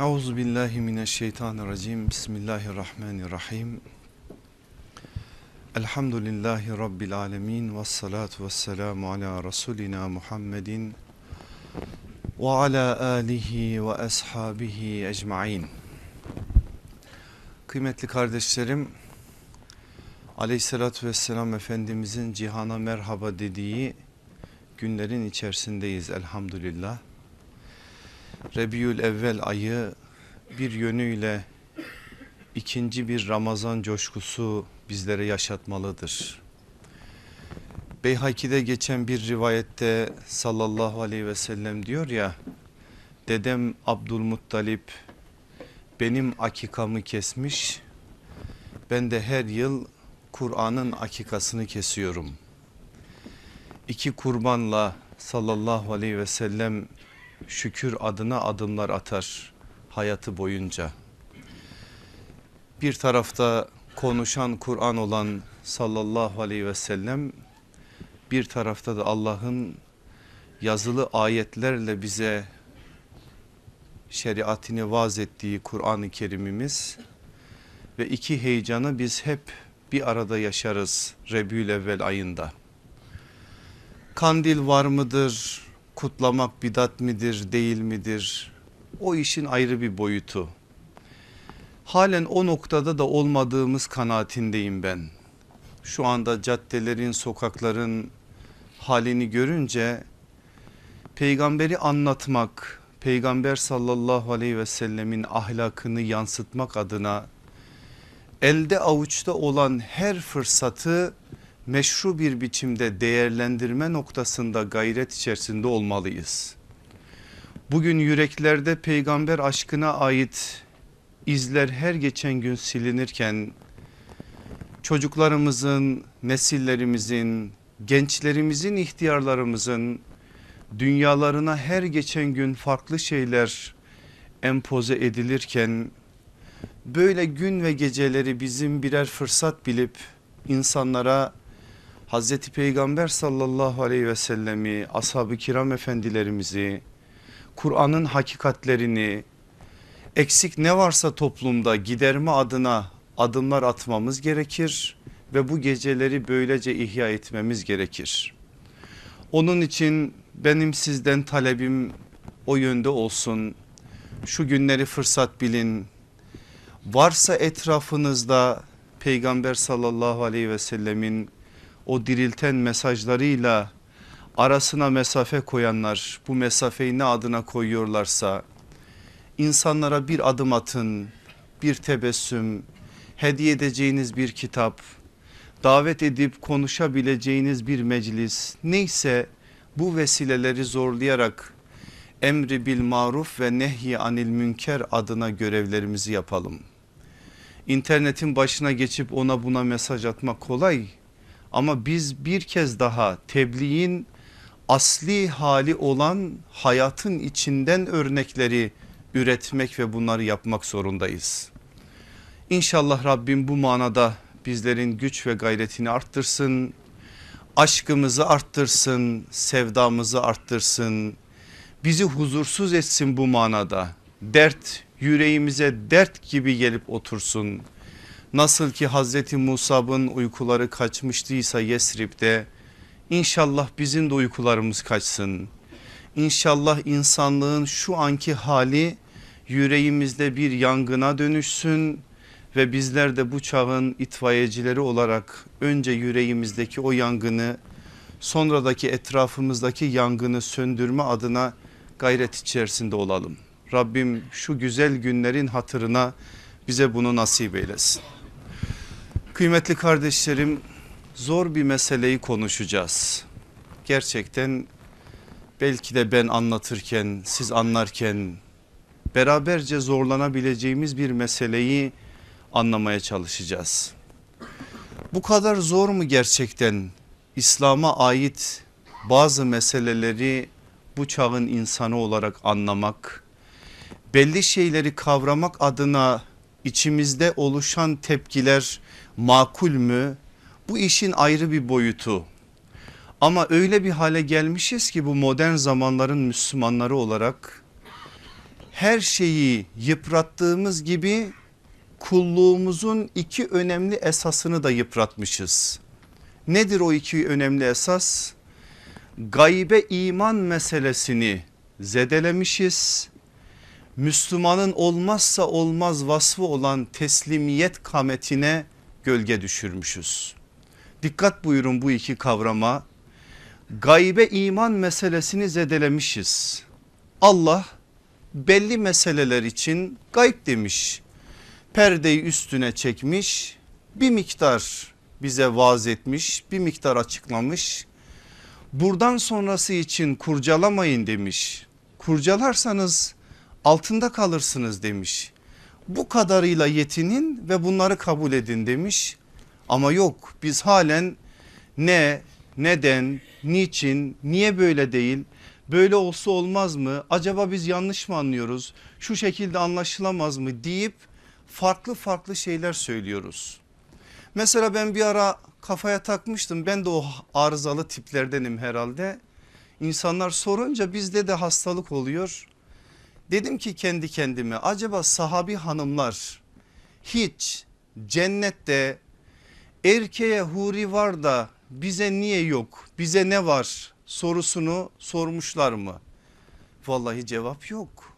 Euzu billahi mineşşeytanirracim. Bismillahirrahmanirrahim. Elhamdülillahi rabbil alamin ve salatu vesselamu ala rasulina Muhammedin ve ala alihi ve ashabihi ecmaîn. Kıymetli kardeşlerim, Aleyhissalatü vesselam Efendimizin cihana merhaba dediği günlerin içerisindeyiz elhamdülillah. Rebiül Evvel ayı bir yönüyle ikinci bir Ramazan coşkusu bizlere yaşatmalıdır. Beyhaki'de geçen bir rivayette sallallahu aleyhi ve sellem diyor ya dedem Abdülmuttalip benim akikamı kesmiş ben de her yıl Kur'an'ın akikasını kesiyorum. İki kurbanla sallallahu aleyhi ve sellem şükür adına adımlar atar hayatı boyunca. Bir tarafta konuşan Kur'an olan sallallahu aleyhi ve sellem bir tarafta da Allah'ın yazılı ayetlerle bize şeriatini vaz ettiği Kur'an-ı Kerimimiz ve iki heyecanı biz hep bir arada yaşarız Rebül Evvel ayında. Kandil var mıdır? Kutlamak bidat midir değil midir? O işin ayrı bir boyutu. Halen o noktada da olmadığımız kanaatindeyim ben. Şu anda caddelerin, sokakların halini görünce peygamberi anlatmak, peygamber sallallahu aleyhi ve sellemin ahlakını yansıtmak adına elde avuçta olan her fırsatı meşru bir biçimde değerlendirme noktasında gayret içerisinde olmalıyız. Bugün yüreklerde peygamber aşkına ait izler her geçen gün silinirken çocuklarımızın, nesillerimizin, gençlerimizin, ihtiyarlarımızın dünyalarına her geçen gün farklı şeyler empoze edilirken böyle gün ve geceleri bizim birer fırsat bilip insanlara Hazreti Peygamber sallallahu aleyhi ve sellemi, ashab-ı kiram efendilerimizi, Kur'an'ın hakikatlerini, eksik ne varsa toplumda giderme adına adımlar atmamız gerekir ve bu geceleri böylece ihya etmemiz gerekir. Onun için benim sizden talebim o yönde olsun. Şu günleri fırsat bilin. Varsa etrafınızda Peygamber sallallahu aleyhi ve sellemin o dirilten mesajlarıyla arasına mesafe koyanlar bu mesafeyi ne adına koyuyorlarsa insanlara bir adım atın, bir tebessüm, hediye edeceğiniz bir kitap, davet edip konuşabileceğiniz bir meclis neyse bu vesileleri zorlayarak emri bil maruf ve nehyi anil münker adına görevlerimizi yapalım. İnternetin başına geçip ona buna mesaj atmak kolay ama biz bir kez daha tebliğin asli hali olan hayatın içinden örnekleri üretmek ve bunları yapmak zorundayız. İnşallah Rabbim bu manada bizlerin güç ve gayretini arttırsın. Aşkımızı arttırsın, sevdamızı arttırsın. Bizi huzursuz etsin bu manada. Dert yüreğimize dert gibi gelip otursun. Nasıl ki Hazreti Musab'ın uykuları kaçmıştıysa Yesrib'de inşallah bizim de uykularımız kaçsın. İnşallah insanlığın şu anki hali yüreğimizde bir yangına dönüşsün ve bizler de bu çağın itfaiyecileri olarak önce yüreğimizdeki o yangını sonradaki etrafımızdaki yangını söndürme adına gayret içerisinde olalım. Rabbim şu güzel günlerin hatırına bize bunu nasip eylesin. Kıymetli kardeşlerim zor bir meseleyi konuşacağız. Gerçekten belki de ben anlatırken siz anlarken beraberce zorlanabileceğimiz bir meseleyi anlamaya çalışacağız. Bu kadar zor mu gerçekten İslam'a ait bazı meseleleri bu çağın insanı olarak anlamak, belli şeyleri kavramak adına içimizde oluşan tepkiler makul mü? Bu işin ayrı bir boyutu. Ama öyle bir hale gelmişiz ki bu modern zamanların Müslümanları olarak her şeyi yıprattığımız gibi kulluğumuzun iki önemli esasını da yıpratmışız. Nedir o iki önemli esas? Gaybe iman meselesini zedelemişiz. Müslümanın olmazsa olmaz vasfı olan teslimiyet kametine gölge düşürmüşüz. Dikkat buyurun bu iki kavrama. Gaybe iman meselesini zedelemişiz. Allah belli meseleler için gayb demiş. Perdeyi üstüne çekmiş bir miktar bize vaaz etmiş bir miktar açıklamış. Buradan sonrası için kurcalamayın demiş. Kurcalarsanız altında kalırsınız demiş. Bu kadarıyla yetinin ve bunları kabul edin demiş. Ama yok biz halen ne, neden, niçin, niye böyle değil, böyle olsa olmaz mı, acaba biz yanlış mı anlıyoruz, şu şekilde anlaşılamaz mı deyip farklı farklı şeyler söylüyoruz. Mesela ben bir ara kafaya takmıştım ben de o arızalı tiplerdenim herhalde. İnsanlar sorunca bizde de hastalık oluyor. Dedim ki kendi kendime acaba sahabi hanımlar hiç cennette erkeğe huri var da bize niye yok bize ne var sorusunu sormuşlar mı? Vallahi cevap yok.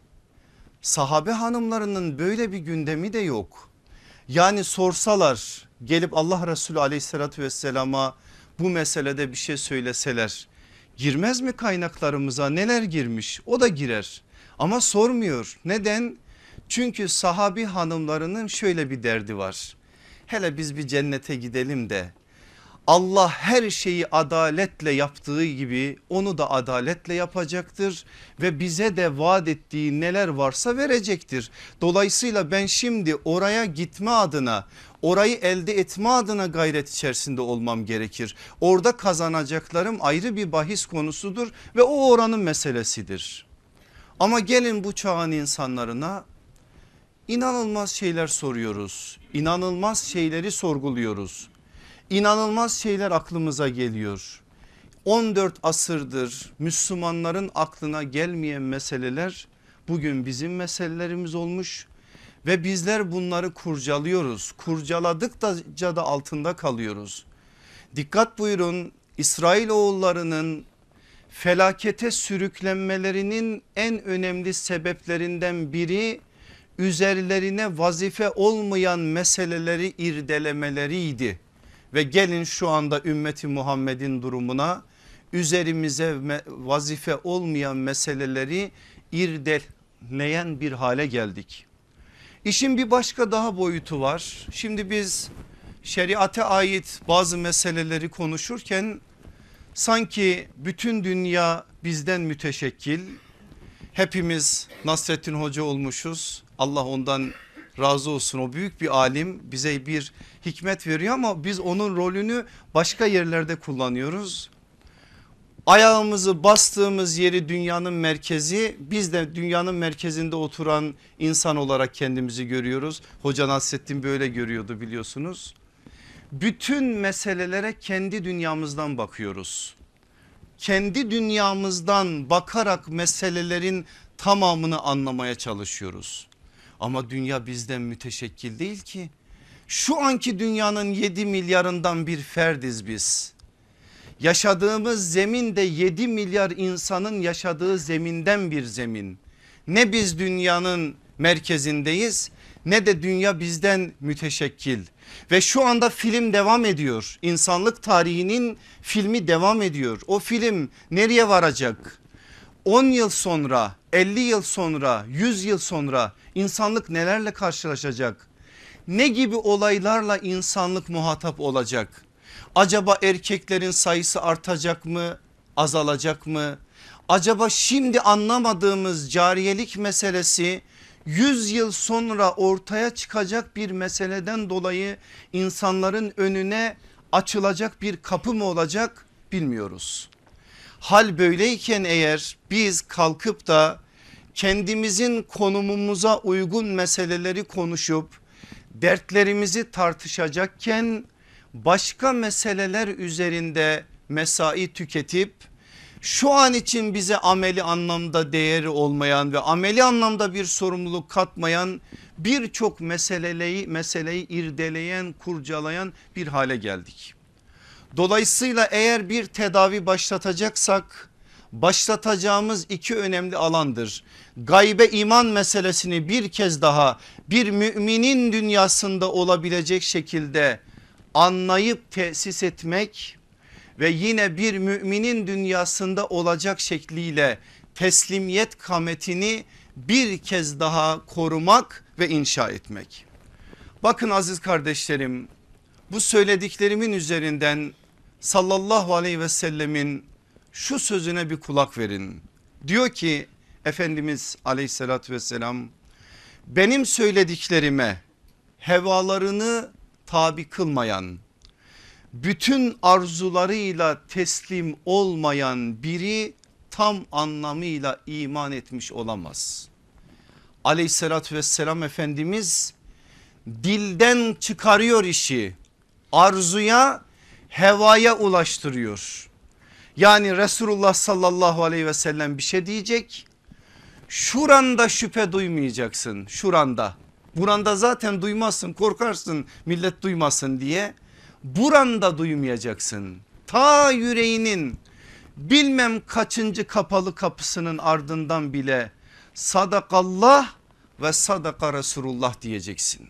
Sahabe hanımlarının böyle bir gündemi de yok. Yani sorsalar gelip Allah Resulü aleyhissalatü vesselama bu meselede bir şey söyleseler girmez mi kaynaklarımıza neler girmiş o da girer ama sormuyor neden çünkü sahabi hanımlarının şöyle bir derdi var hele biz bir cennete gidelim de Allah her şeyi adaletle yaptığı gibi onu da adaletle yapacaktır ve bize de vaat ettiği neler varsa verecektir. Dolayısıyla ben şimdi oraya gitme adına orayı elde etme adına gayret içerisinde olmam gerekir. Orada kazanacaklarım ayrı bir bahis konusudur ve o oranın meselesidir. Ama gelin bu çağın insanlarına inanılmaz şeyler soruyoruz. İnanılmaz şeyleri sorguluyoruz inanılmaz şeyler aklımıza geliyor. 14 asırdır Müslümanların aklına gelmeyen meseleler bugün bizim meselelerimiz olmuş ve bizler bunları kurcalıyoruz. Kurcaladıkça da altında kalıyoruz. Dikkat buyurun İsrail oğullarının felakete sürüklenmelerinin en önemli sebeplerinden biri üzerlerine vazife olmayan meseleleri irdelemeleriydi. Ve gelin şu anda ümmeti Muhammed'in durumuna üzerimize vazife olmayan meseleleri irdeleyen bir hale geldik. İşin bir başka daha boyutu var. Şimdi biz şeriate ait bazı meseleleri konuşurken sanki bütün dünya bizden müteşekkil. Hepimiz Nasrettin Hoca olmuşuz. Allah ondan razı olsun o büyük bir alim bize bir hikmet veriyor ama biz onun rolünü başka yerlerde kullanıyoruz. Ayağımızı bastığımız yeri dünyanın merkezi biz de dünyanın merkezinde oturan insan olarak kendimizi görüyoruz. Hoca Nasrettin böyle görüyordu biliyorsunuz. Bütün meselelere kendi dünyamızdan bakıyoruz. Kendi dünyamızdan bakarak meselelerin tamamını anlamaya çalışıyoruz. Ama dünya bizden müteşekkil değil ki. Şu anki dünyanın 7 milyarından bir ferdiz biz. Yaşadığımız zemin de 7 milyar insanın yaşadığı zeminden bir zemin. Ne biz dünyanın merkezindeyiz ne de dünya bizden müteşekkil. Ve şu anda film devam ediyor. İnsanlık tarihinin filmi devam ediyor. O film nereye varacak? 10 yıl sonra 50 yıl sonra 100 yıl sonra insanlık nelerle karşılaşacak? Ne gibi olaylarla insanlık muhatap olacak? Acaba erkeklerin sayısı artacak mı azalacak mı? Acaba şimdi anlamadığımız cariyelik meselesi 100 yıl sonra ortaya çıkacak bir meseleden dolayı insanların önüne açılacak bir kapı mı olacak bilmiyoruz. Hal böyleyken eğer biz kalkıp da kendimizin konumumuza uygun meseleleri konuşup dertlerimizi tartışacakken başka meseleler üzerinde mesai tüketip şu an için bize ameli anlamda değeri olmayan ve ameli anlamda bir sorumluluk katmayan birçok meseleyi, meseleyi irdeleyen kurcalayan bir hale geldik. Dolayısıyla eğer bir tedavi başlatacaksak başlatacağımız iki önemli alandır. Gaybe iman meselesini bir kez daha bir müminin dünyasında olabilecek şekilde anlayıp tesis etmek ve yine bir müminin dünyasında olacak şekliyle teslimiyet kametini bir kez daha korumak ve inşa etmek. Bakın aziz kardeşlerim bu söylediklerimin üzerinden sallallahu aleyhi ve sellemin şu sözüne bir kulak verin. Diyor ki Efendimiz aleyhissalatü vesselam benim söylediklerime hevalarını tabi kılmayan bütün arzularıyla teslim olmayan biri tam anlamıyla iman etmiş olamaz. Aleyhissalatü vesselam Efendimiz dilden çıkarıyor işi arzuya hevaya ulaştırıyor. Yani Resulullah sallallahu aleyhi ve sellem bir şey diyecek. Şuranda şüphe duymayacaksın şuranda. Buranda zaten duymazsın korkarsın millet duymasın diye. Buranda duymayacaksın. Ta yüreğinin bilmem kaçıncı kapalı kapısının ardından bile sadakallah ve sadaka Resulullah diyeceksin.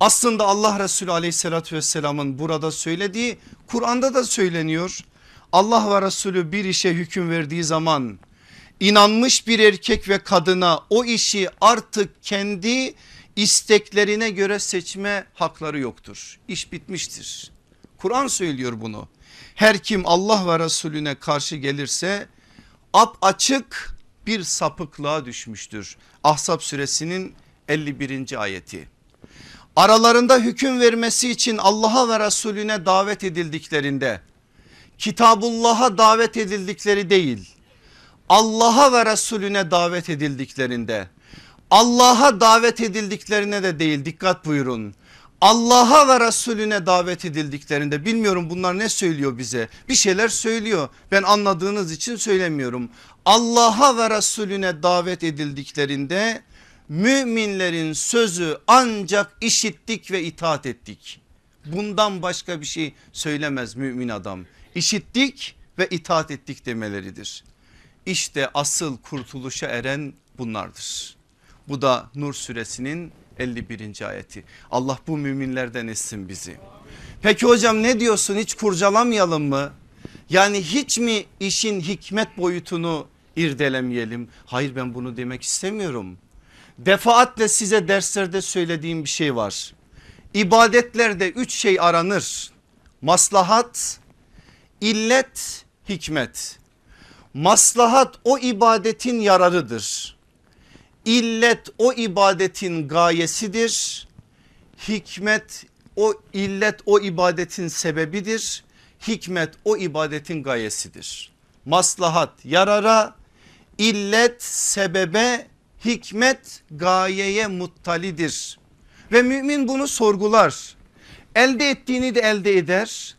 Aslında Allah Resulü aleyhissalatü vesselamın burada söylediği Kur'an'da da söyleniyor. Allah ve Resulü bir işe hüküm verdiği zaman inanmış bir erkek ve kadına o işi artık kendi isteklerine göre seçme hakları yoktur. İş bitmiştir. Kur'an söylüyor bunu. Her kim Allah ve Resulüne karşı gelirse ap açık bir sapıklığa düşmüştür. Ahzab suresinin 51. ayeti. Aralarında hüküm vermesi için Allah'a ve Resulüne davet edildiklerinde Kitabullah'a davet edildikleri değil Allah'a ve Resulüne davet edildiklerinde Allah'a davet edildiklerine de değil dikkat buyurun. Allah'a ve Resulüne davet edildiklerinde bilmiyorum bunlar ne söylüyor bize bir şeyler söylüyor ben anladığınız için söylemiyorum. Allah'a ve Resulüne davet edildiklerinde müminlerin sözü ancak işittik ve itaat ettik. Bundan başka bir şey söylemez mümin adam. İşittik ve itaat ettik demeleridir. İşte asıl kurtuluşa eren bunlardır. Bu da Nur suresinin 51. ayeti. Allah bu müminlerden etsin bizi. Peki hocam ne diyorsun hiç kurcalamayalım mı? Yani hiç mi işin hikmet boyutunu irdelemeyelim? Hayır ben bunu demek istemiyorum. Defaatle size derslerde söylediğim bir şey var. İbadetlerde üç şey aranır. Maslahat, illet, hikmet. Maslahat o ibadetin yararıdır. İllet o ibadetin gayesidir. Hikmet o illet o ibadetin sebebidir. Hikmet o ibadetin gayesidir. Maslahat yarara, illet sebebe, hikmet gayeye muttalidir. Ve mümin bunu sorgular. Elde ettiğini de elde eder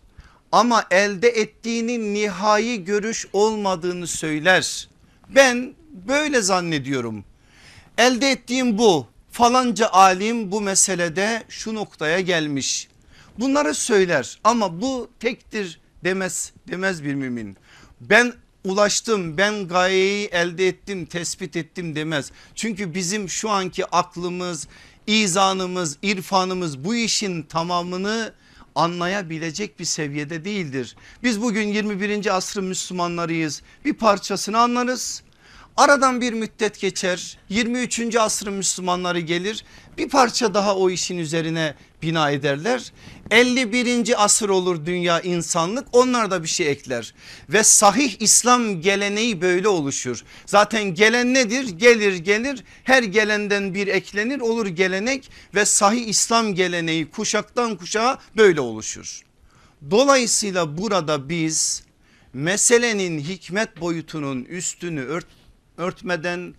ama elde ettiğinin nihai görüş olmadığını söyler. Ben böyle zannediyorum. Elde ettiğim bu falanca alim bu meselede şu noktaya gelmiş. Bunları söyler ama bu tektir demez demez bir mümin. Ben ulaştım ben gayeyi elde ettim tespit ettim demez. Çünkü bizim şu anki aklımız izanımız irfanımız bu işin tamamını anlayabilecek bir seviyede değildir. Biz bugün 21. asrın Müslümanlarıyız bir parçasını anlarız. Aradan bir müddet geçer 23. asrın Müslümanları gelir bir parça daha o işin üzerine bina ederler. 51. asır olur dünya insanlık onlar da bir şey ekler ve sahih İslam geleneği böyle oluşur. Zaten gelen nedir? Gelir gelir her gelenden bir eklenir olur gelenek ve sahih İslam geleneği kuşaktan kuşağa böyle oluşur. Dolayısıyla burada biz meselenin hikmet boyutunun üstünü ört, örtmeden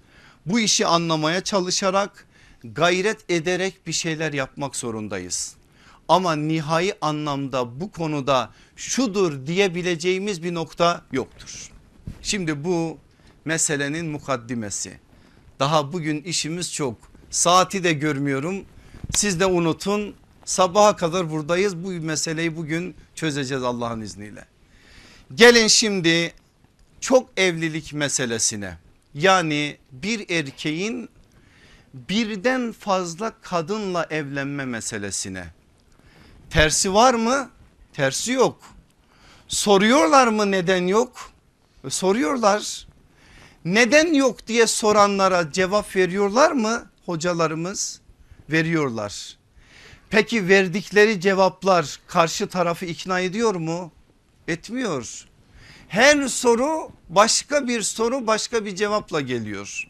bu işi anlamaya çalışarak gayret ederek bir şeyler yapmak zorundayız. Ama nihai anlamda bu konuda şudur diyebileceğimiz bir nokta yoktur. Şimdi bu meselenin mukaddimesi. Daha bugün işimiz çok. Saati de görmüyorum. Siz de unutun. Sabaha kadar buradayız. Bu meseleyi bugün çözeceğiz Allah'ın izniyle. Gelin şimdi çok evlilik meselesine. Yani bir erkeğin birden fazla kadınla evlenme meselesine. Tersi var mı? Tersi yok. Soruyorlar mı neden yok? Soruyorlar. Neden yok diye soranlara cevap veriyorlar mı hocalarımız? Veriyorlar. Peki verdikleri cevaplar karşı tarafı ikna ediyor mu? Etmiyor. Her soru başka bir soru başka bir cevapla geliyor.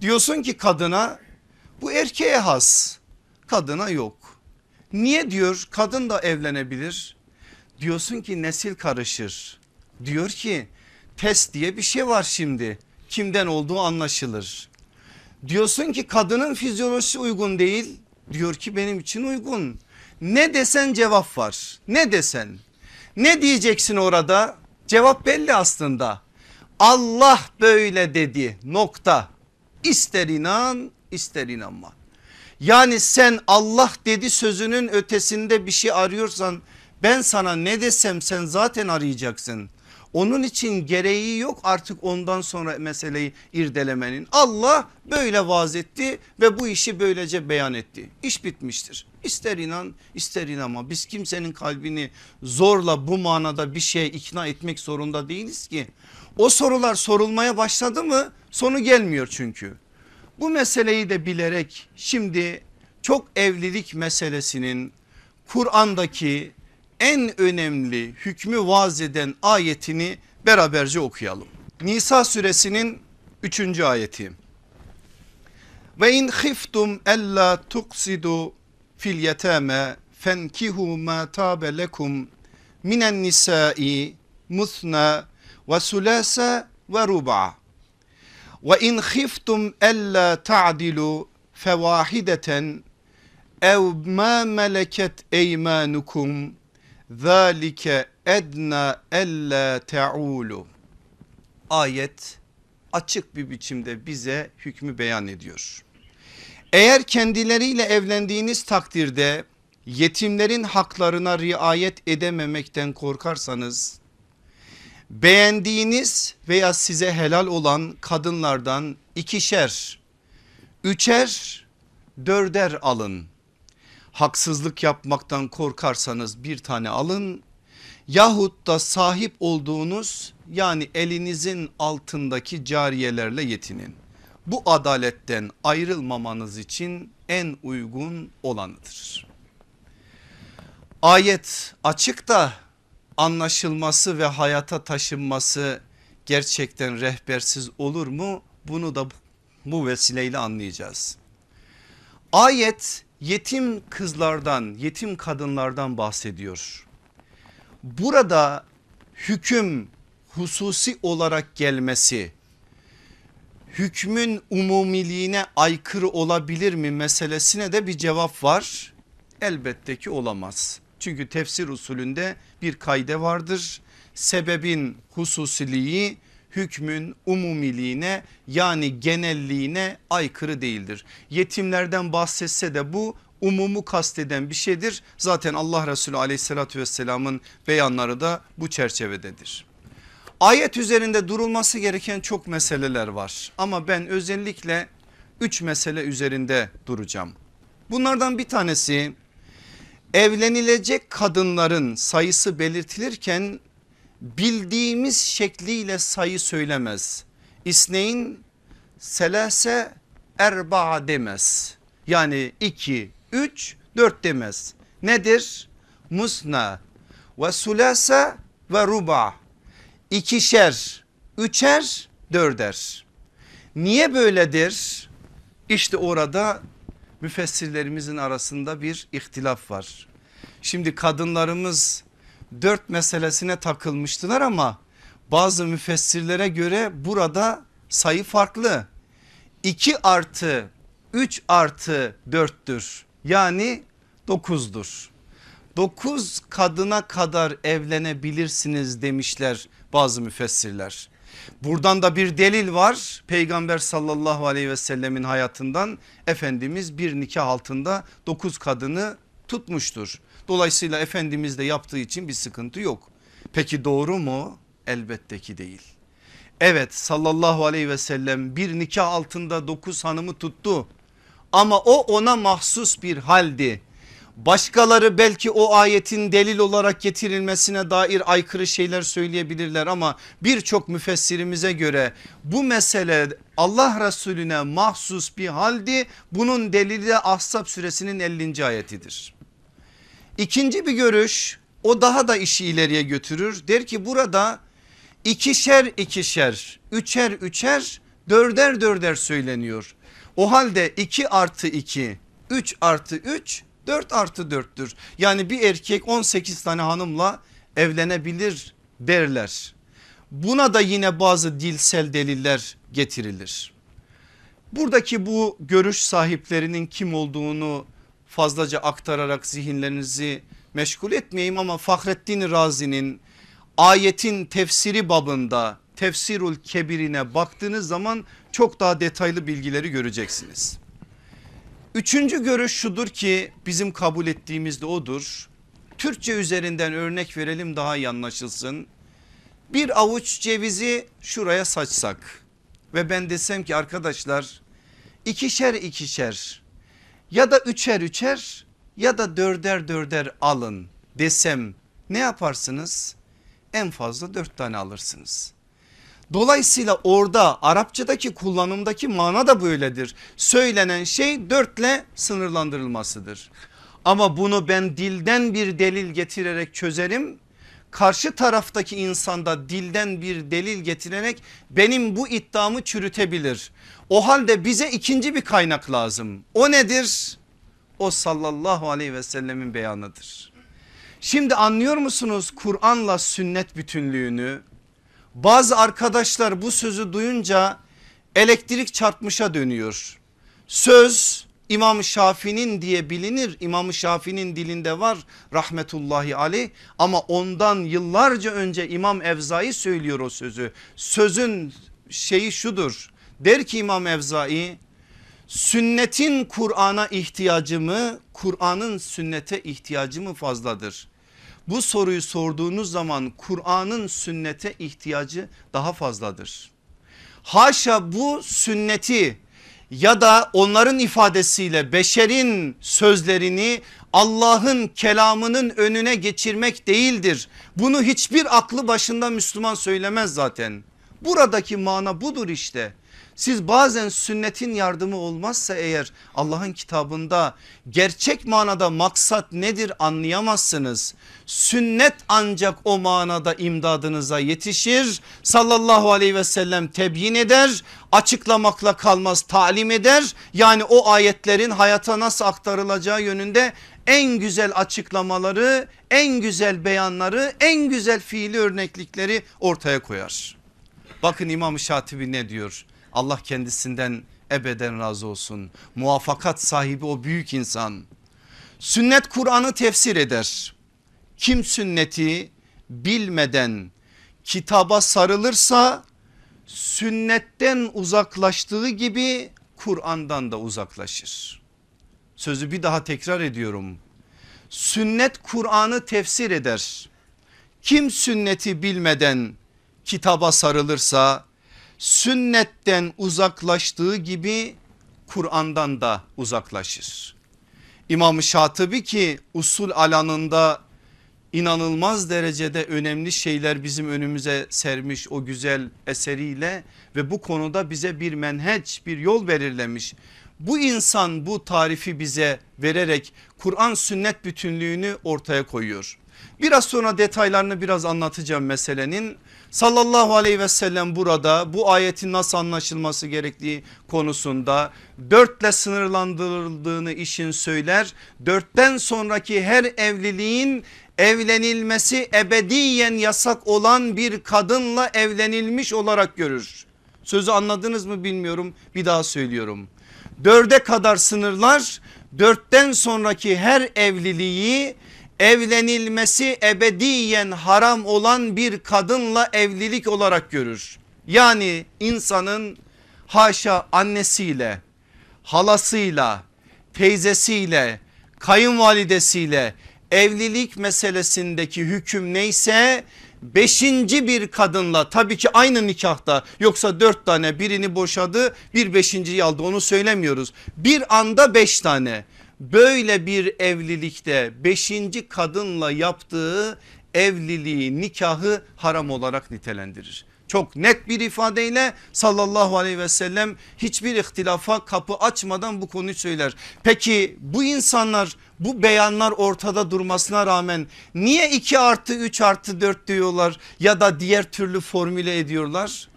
Diyorsun ki kadına bu erkeğe has kadına yok. Niye diyor kadın da evlenebilir. Diyorsun ki nesil karışır. Diyor ki test diye bir şey var şimdi kimden olduğu anlaşılır. Diyorsun ki kadının fizyolojisi uygun değil. Diyor ki benim için uygun. Ne desen cevap var. Ne desen. Ne diyeceksin orada? Cevap belli aslında. Allah böyle dedi nokta. İster inan ister inanma. Yani sen Allah dedi sözünün ötesinde bir şey arıyorsan ben sana ne desem sen zaten arayacaksın. Onun için gereği yok artık ondan sonra meseleyi irdelemenin. Allah böyle vaaz etti ve bu işi böylece beyan etti. İş bitmiştir. İster inan ister inanma biz kimsenin kalbini zorla bu manada bir şeye ikna etmek zorunda değiliz ki. O sorular sorulmaya başladı mı sonu gelmiyor çünkü. Bu meseleyi de bilerek şimdi çok evlilik meselesinin Kur'an'daki en önemli hükmü vaz eden ayetini beraberce okuyalım. Nisa suresinin 3. ayeti. Ve in khiftum alla tuksidu fil yetame fenkihu ma tabe lekum minen nisai musna ve sulasa ve ruba. Ve in khiftum alla ta'dilu fevahideten ev ma meleket eymanukum Zalike edna ella teulu. Ayet açık bir biçimde bize hükmü beyan ediyor. Eğer kendileriyle evlendiğiniz takdirde yetimlerin haklarına riayet edememekten korkarsanız beğendiğiniz veya size helal olan kadınlardan ikişer, üçer, dörder alın haksızlık yapmaktan korkarsanız bir tane alın yahut da sahip olduğunuz yani elinizin altındaki cariyelerle yetinin. Bu adaletten ayrılmamanız için en uygun olanıdır. Ayet açık da anlaşılması ve hayata taşınması gerçekten rehbersiz olur mu? Bunu da bu vesileyle anlayacağız. Ayet yetim kızlardan yetim kadınlardan bahsediyor. Burada hüküm hususi olarak gelmesi hükmün umumiliğine aykırı olabilir mi meselesine de bir cevap var. Elbette ki olamaz. Çünkü tefsir usulünde bir kayde vardır. Sebebin hususiliği hükmün umumiliğine yani genelliğine aykırı değildir. Yetimlerden bahsetse de bu umumu kasteden bir şeydir. Zaten Allah Resulü aleyhissalatü vesselamın beyanları da bu çerçevededir. Ayet üzerinde durulması gereken çok meseleler var ama ben özellikle üç mesele üzerinde duracağım. Bunlardan bir tanesi evlenilecek kadınların sayısı belirtilirken bildiğimiz şekliyle sayı söylemez. İsneyn selase erba demez. Yani iki, üç, dört demez. Nedir? Musna ve sulasa ve ruba. İkişer, üçer, dörder. Niye böyledir? İşte orada müfessirlerimizin arasında bir ihtilaf var. Şimdi kadınlarımız dört meselesine takılmıştılar ama bazı müfessirlere göre burada sayı farklı. 2 artı 3 artı 4'tür yani 9'dur. 9 kadına kadar evlenebilirsiniz demişler bazı müfessirler. Buradan da bir delil var. Peygamber sallallahu aleyhi ve sellemin hayatından Efendimiz bir nikah altında dokuz kadını tutmuştur. Dolayısıyla Efendimiz de yaptığı için bir sıkıntı yok. Peki doğru mu? Elbette ki değil. Evet sallallahu aleyhi ve sellem bir nikah altında dokuz hanımı tuttu. Ama o ona mahsus bir haldi. Başkaları belki o ayetin delil olarak getirilmesine dair aykırı şeyler söyleyebilirler ama birçok müfessirimize göre bu mesele Allah Resulüne mahsus bir haldi. Bunun delili de Ahzab suresinin 50. ayetidir. İkinci bir görüş o daha da işi ileriye götürür. Der ki burada ikişer ikişer, üçer üçer, dörder dörder söyleniyor. O halde 2 artı 2, 3 artı 3, 4 artı 4'tür. Yani bir erkek 18 tane hanımla evlenebilir derler. Buna da yine bazı dilsel deliller getirilir. Buradaki bu görüş sahiplerinin kim olduğunu fazlaca aktararak zihinlerinizi meşgul etmeyeyim ama Fahrettin Razi'nin ayetin tefsiri babında tefsirul kebirine baktığınız zaman çok daha detaylı bilgileri göreceksiniz. Üçüncü görüş şudur ki bizim kabul ettiğimiz de odur. Türkçe üzerinden örnek verelim daha iyi anlaşılsın. Bir avuç cevizi şuraya saçsak ve ben desem ki arkadaşlar ikişer ikişer ya da üçer üçer ya da dörder dörder alın desem ne yaparsınız? En fazla dört tane alırsınız. Dolayısıyla orada Arapçadaki kullanımdaki mana da böyledir. Söylenen şey dörtle sınırlandırılmasıdır. Ama bunu ben dilden bir delil getirerek çözerim. Karşı taraftaki insanda dilden bir delil getirerek benim bu iddiamı çürütebilir. O halde bize ikinci bir kaynak lazım. O nedir? O sallallahu aleyhi ve sellemin beyanıdır. Şimdi anlıyor musunuz Kur'an'la sünnet bütünlüğünü? Bazı arkadaşlar bu sözü duyunca elektrik çarpmışa dönüyor. Söz İmam Şafii'nin diye bilinir. İmam Şafii'nin dilinde var rahmetullahi aleyh ama ondan yıllarca önce İmam Evzai söylüyor o sözü. Sözün şeyi şudur. Der ki İmam Evzai sünnetin Kur'an'a ihtiyacı mı Kur'an'ın sünnete ihtiyacı mı fazladır? Bu soruyu sorduğunuz zaman Kur'an'ın sünnete ihtiyacı daha fazladır. Haşa bu sünneti ya da onların ifadesiyle beşerin sözlerini Allah'ın kelamının önüne geçirmek değildir. Bunu hiçbir aklı başında Müslüman söylemez zaten. Buradaki mana budur işte. Siz bazen sünnetin yardımı olmazsa eğer Allah'ın kitabında gerçek manada maksat nedir anlayamazsınız. Sünnet ancak o manada imdadınıza yetişir. Sallallahu aleyhi ve sellem tebyin eder açıklamakla kalmaz talim eder. Yani o ayetlerin hayata nasıl aktarılacağı yönünde en güzel açıklamaları en güzel beyanları en güzel fiili örneklikleri ortaya koyar. Bakın İmam Şatibi ne diyor? Allah kendisinden ebeden razı olsun. Muvaffakat sahibi o büyük insan. Sünnet Kur'an'ı tefsir eder. Kim sünneti bilmeden kitaba sarılırsa sünnetten uzaklaştığı gibi Kur'an'dan da uzaklaşır. Sözü bir daha tekrar ediyorum. Sünnet Kur'an'ı tefsir eder. Kim sünneti bilmeden kitaba sarılırsa sünnetten uzaklaştığı gibi Kur'an'dan da uzaklaşır. İmam Şatıbi ki usul alanında inanılmaz derecede önemli şeyler bizim önümüze sermiş o güzel eseriyle ve bu konuda bize bir menheç bir yol belirlemiş. Bu insan bu tarifi bize vererek Kur'an sünnet bütünlüğünü ortaya koyuyor. Biraz sonra detaylarını biraz anlatacağım meselenin. Sallallahu aleyhi ve sellem burada bu ayetin nasıl anlaşılması gerektiği konusunda dörtle sınırlandırıldığını işin söyler. Dörtten sonraki her evliliğin evlenilmesi ebediyen yasak olan bir kadınla evlenilmiş olarak görür. Sözü anladınız mı bilmiyorum bir daha söylüyorum. Dörde kadar sınırlar dörtten sonraki her evliliği evlenilmesi ebediyen haram olan bir kadınla evlilik olarak görür. Yani insanın haşa annesiyle, halasıyla, teyzesiyle, kayınvalidesiyle evlilik meselesindeki hüküm neyse beşinci bir kadınla tabii ki aynı nikahta yoksa dört tane birini boşadı bir beşinciyi aldı onu söylemiyoruz. Bir anda beş tane böyle bir evlilikte beşinci kadınla yaptığı evliliği nikahı haram olarak nitelendirir. Çok net bir ifadeyle sallallahu aleyhi ve sellem hiçbir ihtilafa kapı açmadan bu konuyu söyler. Peki bu insanlar bu beyanlar ortada durmasına rağmen niye 2 artı 3 artı 4 diyorlar ya da diğer türlü formüle ediyorlar?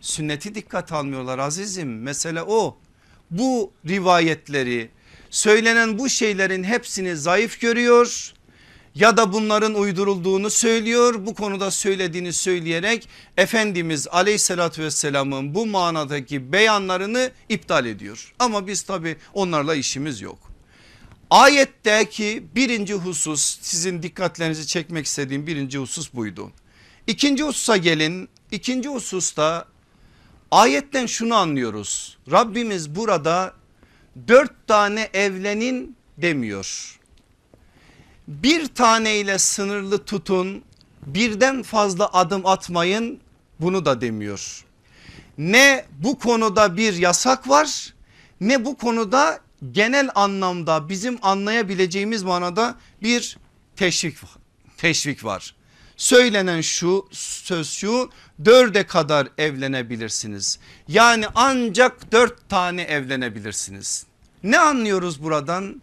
Sünneti dikkat almıyorlar azizim mesele o. Bu rivayetleri söylenen bu şeylerin hepsini zayıf görüyor ya da bunların uydurulduğunu söylüyor bu konuda söylediğini söyleyerek Efendimiz aleyhissalatü vesselamın bu manadaki beyanlarını iptal ediyor. Ama biz tabi onlarla işimiz yok. Ayetteki birinci husus sizin dikkatlerinizi çekmek istediğim birinci husus buydu. İkinci hususa gelin ikinci hususta ayetten şunu anlıyoruz. Rabbimiz burada dört tane evlenin demiyor bir taneyle sınırlı tutun birden fazla adım atmayın bunu da demiyor. Ne bu konuda bir yasak var ne bu konuda genel anlamda bizim anlayabileceğimiz manada bir teşvik, teşvik var. Söylenen şu söz şu dörde kadar evlenebilirsiniz. Yani ancak dört tane evlenebilirsiniz. Ne anlıyoruz buradan?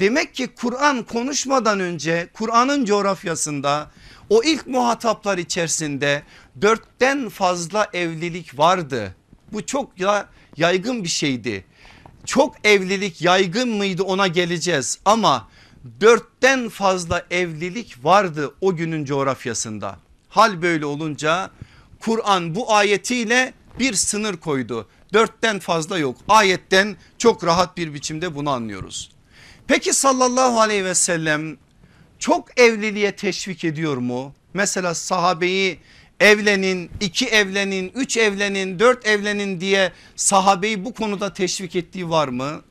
Demek ki Kur'an konuşmadan önce Kur'an'ın coğrafyasında o ilk muhataplar içerisinde dörtten fazla evlilik vardı. Bu çok ya yaygın bir şeydi. Çok evlilik yaygın mıydı ona geleceğiz ama dörtten fazla evlilik vardı o günün coğrafyasında. Hal böyle olunca Kur'an bu ayetiyle bir sınır koydu. Dörtten fazla yok ayetten çok rahat bir biçimde bunu anlıyoruz. Peki sallallahu aleyhi ve sellem çok evliliğe teşvik ediyor mu? Mesela sahabeyi evlenin, iki evlenin, üç evlenin, dört evlenin diye sahabeyi bu konuda teşvik ettiği var mı?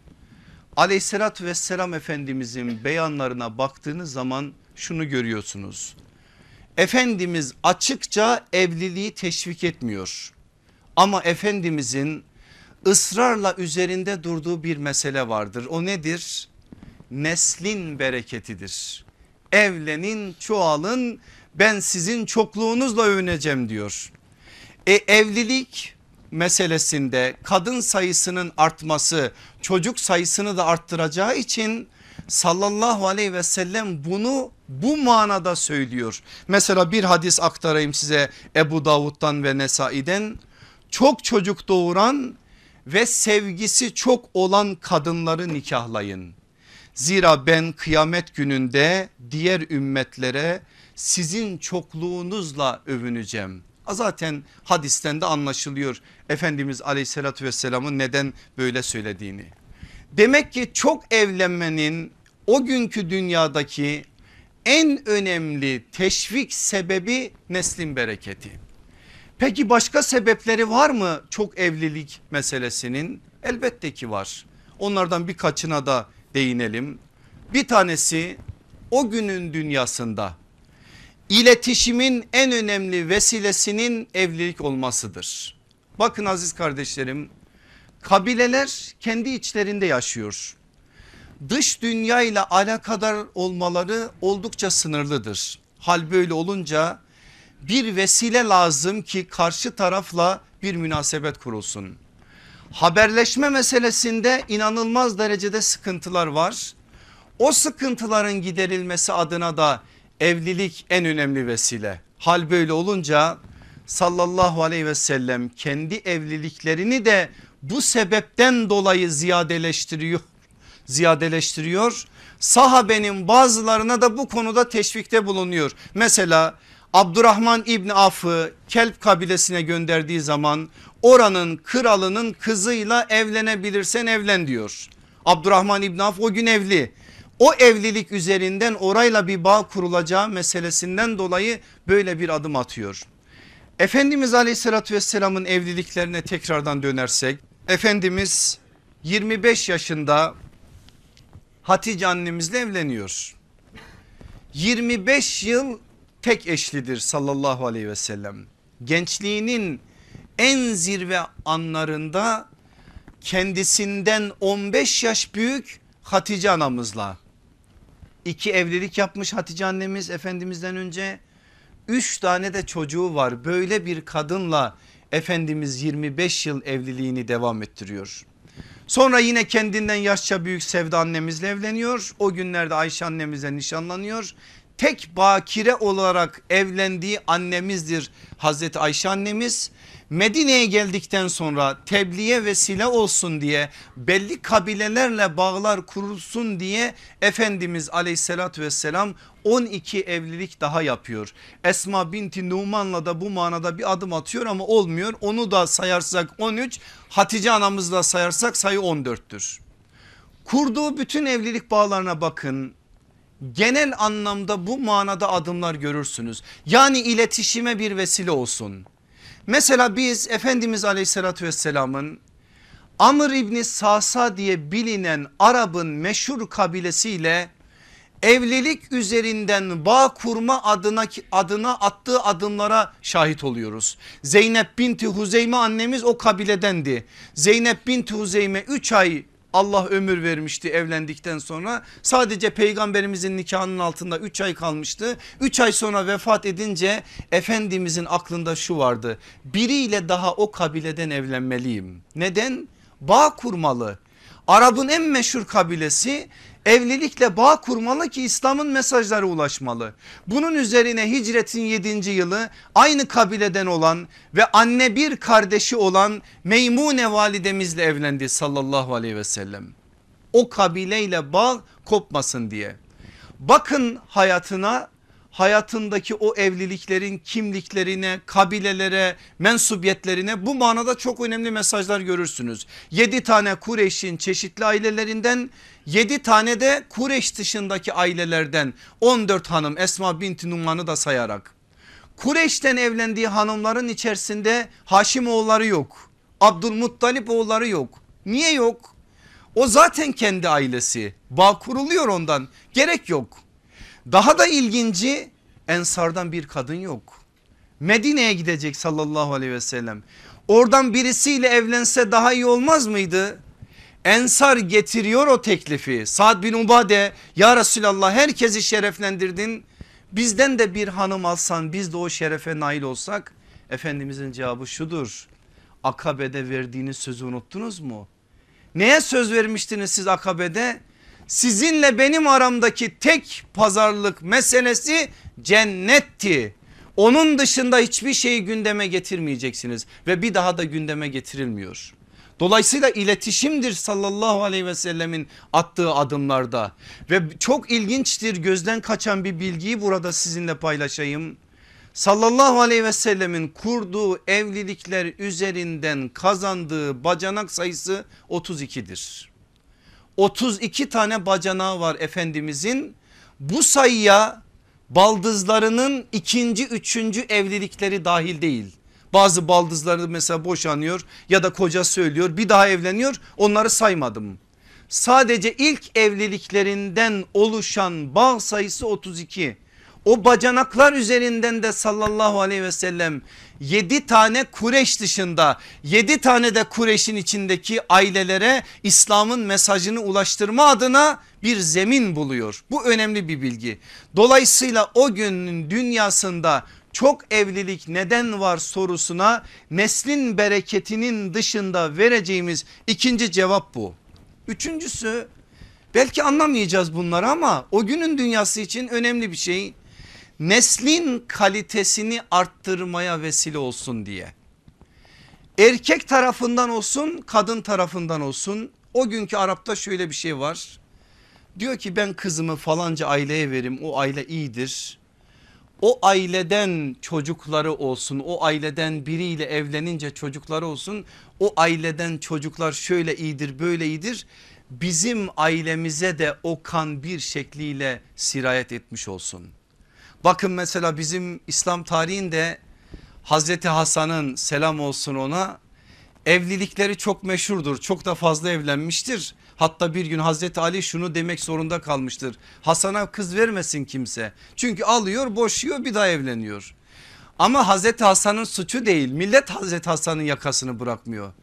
Aleyhissalatü vesselam Efendimizin beyanlarına baktığınız zaman şunu görüyorsunuz. Efendimiz açıkça evliliği teşvik etmiyor. Ama Efendimizin ısrarla üzerinde durduğu bir mesele vardır. O nedir? Neslin bereketidir. Evlenin çoğalın ben sizin çokluğunuzla övüneceğim diyor. E, evlilik meselesinde kadın sayısının artması çocuk sayısını da arttıracağı için sallallahu aleyhi ve sellem bunu bu manada söylüyor. Mesela bir hadis aktarayım size Ebu Davud'dan ve Nesai'den çok çocuk doğuran ve sevgisi çok olan kadınları nikahlayın. Zira ben kıyamet gününde diğer ümmetlere sizin çokluğunuzla övüneceğim. Zaten hadisten de anlaşılıyor Efendimiz aleyhissalatü vesselamın neden böyle söylediğini. Demek ki çok evlenmenin o günkü dünyadaki en önemli teşvik sebebi neslin bereketi. Peki başka sebepleri var mı çok evlilik meselesinin? Elbette ki var. Onlardan birkaçına da değinelim. Bir tanesi o günün dünyasında iletişimin en önemli vesilesinin evlilik olmasıdır. Bakın aziz kardeşlerim kabileler kendi içlerinde yaşıyor. Dış dünya ile alakadar olmaları oldukça sınırlıdır. Hal böyle olunca bir vesile lazım ki karşı tarafla bir münasebet kurulsun. Haberleşme meselesinde inanılmaz derecede sıkıntılar var. O sıkıntıların giderilmesi adına da evlilik en önemli vesile. Hal böyle olunca sallallahu aleyhi ve sellem kendi evliliklerini de bu sebepten dolayı ziyadeleştiriyor. Ziyadeleştiriyor. Sahabenin bazılarına da bu konuda teşvikte bulunuyor. Mesela Abdurrahman İbni Af'ı Kelp kabilesine gönderdiği zaman oranın kralının kızıyla evlenebilirsen evlen diyor. Abdurrahman İbni Af o gün evli. O evlilik üzerinden orayla bir bağ kurulacağı meselesinden dolayı böyle bir adım atıyor. Efendimiz aleyhissalatü vesselamın evliliklerine tekrardan dönersek Efendimiz 25 yaşında Hatice annemizle evleniyor. 25 yıl tek eşlidir sallallahu aleyhi ve sellem. Gençliğinin en zirve anlarında kendisinden 15 yaş büyük Hatice anamızla iki evlilik yapmış Hatice annemiz Efendimiz'den önce. Üç tane de çocuğu var böyle bir kadınla Efendimiz 25 yıl evliliğini devam ettiriyor. Sonra yine kendinden yaşça büyük Sevda annemizle evleniyor. O günlerde Ayşe annemizle nişanlanıyor. Tek bakire olarak evlendiği annemizdir Hazreti Ayşe annemiz. Medine'ye geldikten sonra tebliğe vesile olsun diye belli kabilelerle bağlar kurulsun diye Efendimiz aleyhissalatü vesselam 12 evlilik daha yapıyor. Esma binti Numan'la da bu manada bir adım atıyor ama olmuyor. Onu da sayarsak 13 Hatice anamızla sayarsak sayı 14'tür. Kurduğu bütün evlilik bağlarına bakın genel anlamda bu manada adımlar görürsünüz. Yani iletişime bir vesile olsun. Mesela biz Efendimiz aleyhissalatü vesselamın Amr İbni Sasa diye bilinen Arap'ın meşhur kabilesiyle evlilik üzerinden bağ kurma adına adına attığı adımlara şahit oluyoruz. Zeynep binti Huzeyme annemiz o kabiledendi. Zeynep binti Huzeyme 3 ay Allah ömür vermişti evlendikten sonra sadece peygamberimizin nikahının altında 3 ay kalmıştı. 3 ay sonra vefat edince Efendimizin aklında şu vardı biriyle daha o kabileden evlenmeliyim. Neden? Bağ kurmalı. Arap'ın en meşhur kabilesi evlilikle bağ kurmalı ki İslam'ın mesajları ulaşmalı. Bunun üzerine hicretin 7. yılı aynı kabileden olan ve anne bir kardeşi olan Meymune validemizle evlendi sallallahu aleyhi ve sellem. O kabileyle bağ kopmasın diye. Bakın hayatına hayatındaki o evliliklerin kimliklerine, kabilelere, mensubiyetlerine bu manada çok önemli mesajlar görürsünüz. 7 tane Kureyş'in çeşitli ailelerinden 7 tane de Kureyş dışındaki ailelerden 14 hanım Esma binti Numan'ı da sayarak. Kureyş'ten evlendiği hanımların içerisinde Haşim oğulları yok. Abdülmuttalip oğulları yok. Niye yok? O zaten kendi ailesi. Bağ kuruluyor ondan. Gerek yok. Daha da ilginci ensardan bir kadın yok. Medine'ye gidecek sallallahu aleyhi ve sellem. Oradan birisiyle evlense daha iyi olmaz mıydı? Ensar getiriyor o teklifi. Sad bin Ubade ya Resulallah herkesi şereflendirdin. Bizden de bir hanım alsan biz de o şerefe nail olsak. Efendimizin cevabı şudur. Akabe'de verdiğiniz sözü unuttunuz mu? Neye söz vermiştiniz siz Akabe'de? Sizinle benim aramdaki tek pazarlık meselesi cennetti. Onun dışında hiçbir şeyi gündeme getirmeyeceksiniz ve bir daha da gündeme getirilmiyor. Dolayısıyla iletişimdir sallallahu aleyhi ve sellemin attığı adımlarda ve çok ilginçtir gözden kaçan bir bilgiyi burada sizinle paylaşayım. Sallallahu aleyhi ve sellemin kurduğu evlilikler üzerinden kazandığı bacanak sayısı 32'dir. 32 tane bacanağı var Efendimizin bu sayıya baldızlarının ikinci üçüncü evlilikleri dahil değil. Bazı baldızları mesela boşanıyor ya da koca söylüyor bir daha evleniyor onları saymadım. Sadece ilk evliliklerinden oluşan bağ sayısı 32. O bacanaklar üzerinden de sallallahu aleyhi ve sellem 7 tane Kureş dışında 7 tane de Kureş'in içindeki ailelere İslam'ın mesajını ulaştırma adına bir zemin buluyor. Bu önemli bir bilgi. Dolayısıyla o günün dünyasında çok evlilik neden var sorusuna neslin bereketinin dışında vereceğimiz ikinci cevap bu. Üçüncüsü belki anlamayacağız bunları ama o günün dünyası için önemli bir şey. Neslin kalitesini arttırmaya vesile olsun diye. Erkek tarafından olsun kadın tarafından olsun o günkü Arap'ta şöyle bir şey var. Diyor ki ben kızımı falanca aileye verim o aile iyidir o aileden çocukları olsun o aileden biriyle evlenince çocukları olsun o aileden çocuklar şöyle iyidir böyle iyidir bizim ailemize de o kan bir şekliyle sirayet etmiş olsun. Bakın mesela bizim İslam tarihinde Hazreti Hasan'ın selam olsun ona evlilikleri çok meşhurdur. Çok da fazla evlenmiştir. Hatta bir gün Hazreti Ali şunu demek zorunda kalmıştır. Hasan'a kız vermesin kimse. Çünkü alıyor boşuyor bir daha evleniyor. Ama Hazreti Hasan'ın suçu değil millet Hazreti Hasan'ın yakasını bırakmıyor.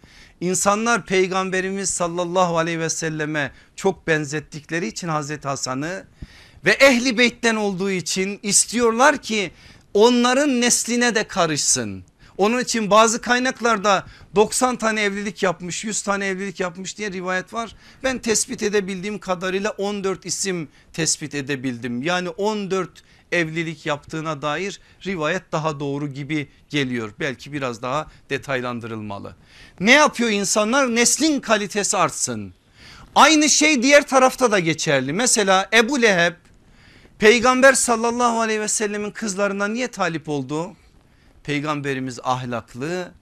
İnsanlar peygamberimiz sallallahu aleyhi ve selleme çok benzettikleri için Hazreti Hasan'ı ve ehli beytten olduğu için istiyorlar ki onların nesline de karışsın. Onun için bazı kaynaklarda 90 tane evlilik yapmış 100 tane evlilik yapmış diye rivayet var. Ben tespit edebildiğim kadarıyla 14 isim tespit edebildim. Yani 14 evlilik yaptığına dair rivayet daha doğru gibi geliyor. Belki biraz daha detaylandırılmalı. Ne yapıyor insanlar? Neslin kalitesi artsın. Aynı şey diğer tarafta da geçerli. Mesela Ebu Leheb peygamber sallallahu aleyhi ve sellemin kızlarına niye talip oldu? Peygamberimiz ahlaklı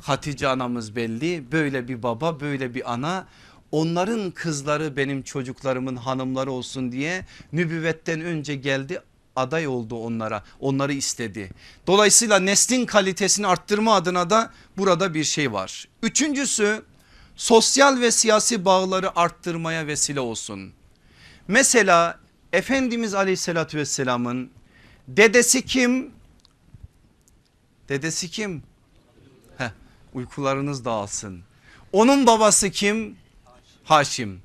Hatice anamız belli böyle bir baba böyle bir ana onların kızları benim çocuklarımın hanımları olsun diye nübüvvetten önce geldi aday oldu onlara onları istedi. Dolayısıyla neslin kalitesini arttırma adına da burada bir şey var. Üçüncüsü sosyal ve siyasi bağları arttırmaya vesile olsun. Mesela Efendimiz aleyhissalatü vesselamın dedesi kim? Dedesi kim? Heh, uykularınız dağılsın. Onun babası kim? Haşim.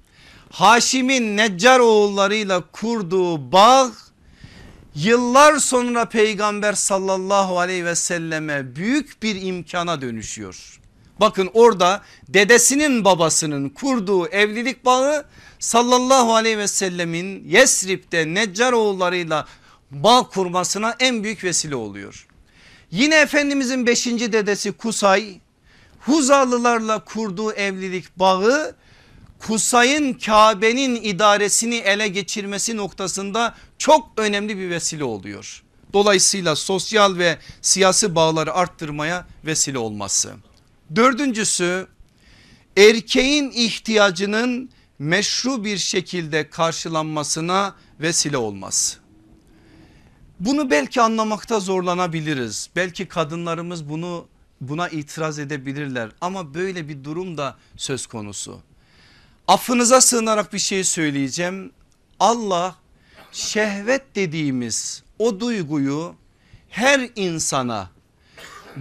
Haşim'in Neccar oğullarıyla kurduğu bağ yıllar sonra peygamber sallallahu aleyhi ve selleme büyük bir imkana dönüşüyor. Bakın orada dedesinin babasının kurduğu evlilik bağı sallallahu aleyhi ve sellemin Yesrib'de Neccar oğullarıyla bağ kurmasına en büyük vesile oluyor. Yine Efendimizin beşinci dedesi Kusay Huzalılarla kurduğu evlilik bağı Kusay'ın Kabe'nin idaresini ele geçirmesi noktasında çok önemli bir vesile oluyor. Dolayısıyla sosyal ve siyasi bağları arttırmaya vesile olması. Dördüncüsü erkeğin ihtiyacının meşru bir şekilde karşılanmasına vesile olması. Bunu belki anlamakta zorlanabiliriz. Belki kadınlarımız bunu buna itiraz edebilirler ama böyle bir durum da söz konusu. Affınıza sığınarak bir şey söyleyeceğim. Allah şehvet dediğimiz o duyguyu her insana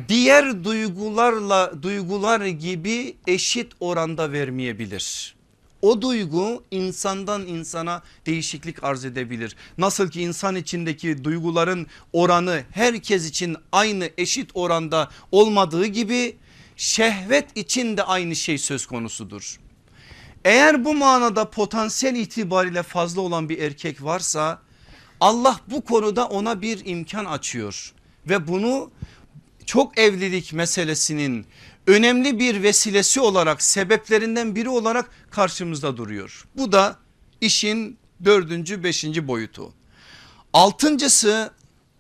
diğer duygularla duygular gibi eşit oranda vermeyebilir. O duygu insandan insana değişiklik arz edebilir. Nasıl ki insan içindeki duyguların oranı herkes için aynı eşit oranda olmadığı gibi şehvet için de aynı şey söz konusudur. Eğer bu manada potansiyel itibariyle fazla olan bir erkek varsa Allah bu konuda ona bir imkan açıyor ve bunu çok evlilik meselesinin önemli bir vesilesi olarak sebeplerinden biri olarak karşımızda duruyor. Bu da işin dördüncü beşinci boyutu. Altıncısı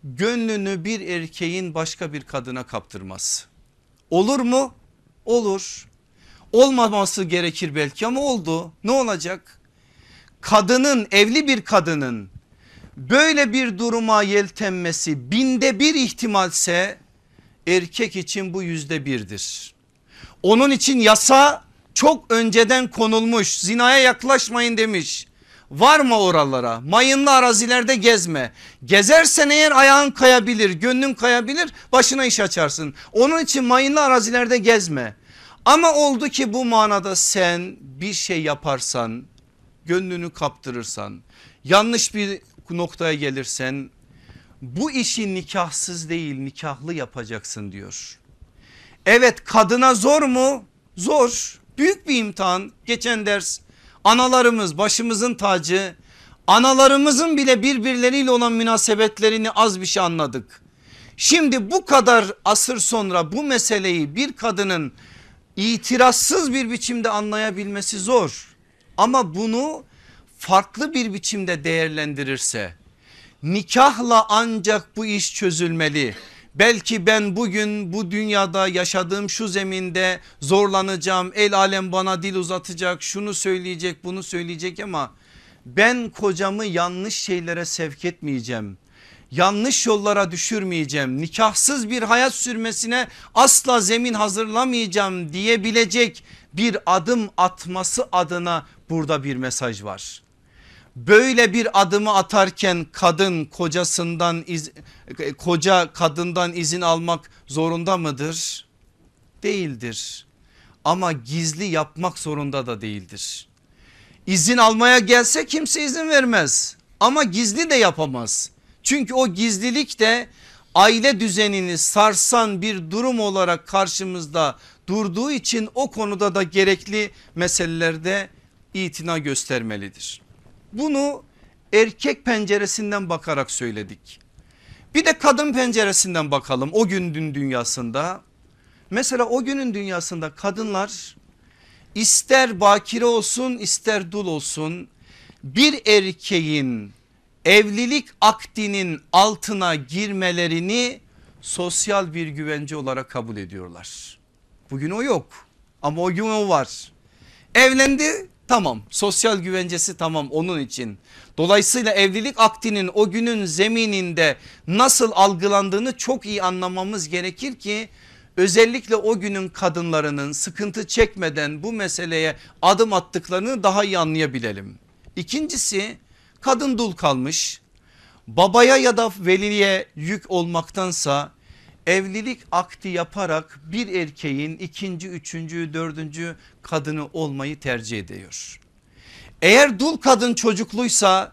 gönlünü bir erkeğin başka bir kadına kaptırması. Olur mu? Olur. Olmaması gerekir belki ama oldu. Ne olacak? Kadının evli bir kadının böyle bir duruma yeltenmesi binde bir ihtimalse erkek için bu yüzde birdir. Onun için yasa çok önceden konulmuş zinaya yaklaşmayın demiş. Varma oralara mayınlı arazilerde gezme. Gezersen eğer ayağın kayabilir gönlün kayabilir başına iş açarsın. Onun için mayınlı arazilerde gezme. Ama oldu ki bu manada sen bir şey yaparsan gönlünü kaptırırsan yanlış bir noktaya gelirsen bu işi nikahsız değil nikahlı yapacaksın diyor. Evet kadına zor mu? Zor. Büyük bir imtihan. Geçen ders analarımız başımızın tacı. Analarımızın bile birbirleriyle olan münasebetlerini az bir şey anladık. Şimdi bu kadar asır sonra bu meseleyi bir kadının itirazsız bir biçimde anlayabilmesi zor. Ama bunu farklı bir biçimde değerlendirirse nikahla ancak bu iş çözülmeli. Belki ben bugün bu dünyada yaşadığım şu zeminde zorlanacağım. El alem bana dil uzatacak şunu söyleyecek bunu söyleyecek ama ben kocamı yanlış şeylere sevk etmeyeceğim. yanlış yollara düşürmeyeceğim nikahsız bir hayat sürmesine asla zemin hazırlamayacağım diyebilecek bir adım atması adına burada bir mesaj var. Böyle bir adımı atarken kadın kocasından iz, koca kadından izin almak zorunda mıdır? Değildir. Ama gizli yapmak zorunda da değildir. İzin almaya gelse kimse izin vermez ama gizli de yapamaz. Çünkü o gizlilik de aile düzenini sarsan bir durum olarak karşımızda durduğu için o konuda da gerekli meselelerde itina göstermelidir. Bunu erkek penceresinden bakarak söyledik. Bir de kadın penceresinden bakalım o günün dünyasında. Mesela o günün dünyasında kadınlar ister bakire olsun ister dul olsun bir erkeğin evlilik akdinin altına girmelerini sosyal bir güvence olarak kabul ediyorlar. Bugün o yok ama o gün o var. Evlendi tamam sosyal güvencesi tamam onun için. Dolayısıyla evlilik akdinin o günün zemininde nasıl algılandığını çok iyi anlamamız gerekir ki özellikle o günün kadınlarının sıkıntı çekmeden bu meseleye adım attıklarını daha iyi anlayabilelim. İkincisi kadın dul kalmış babaya ya da veliye yük olmaktansa evlilik akti yaparak bir erkeğin ikinci, üçüncü, dördüncü kadını olmayı tercih ediyor. Eğer dul kadın çocukluysa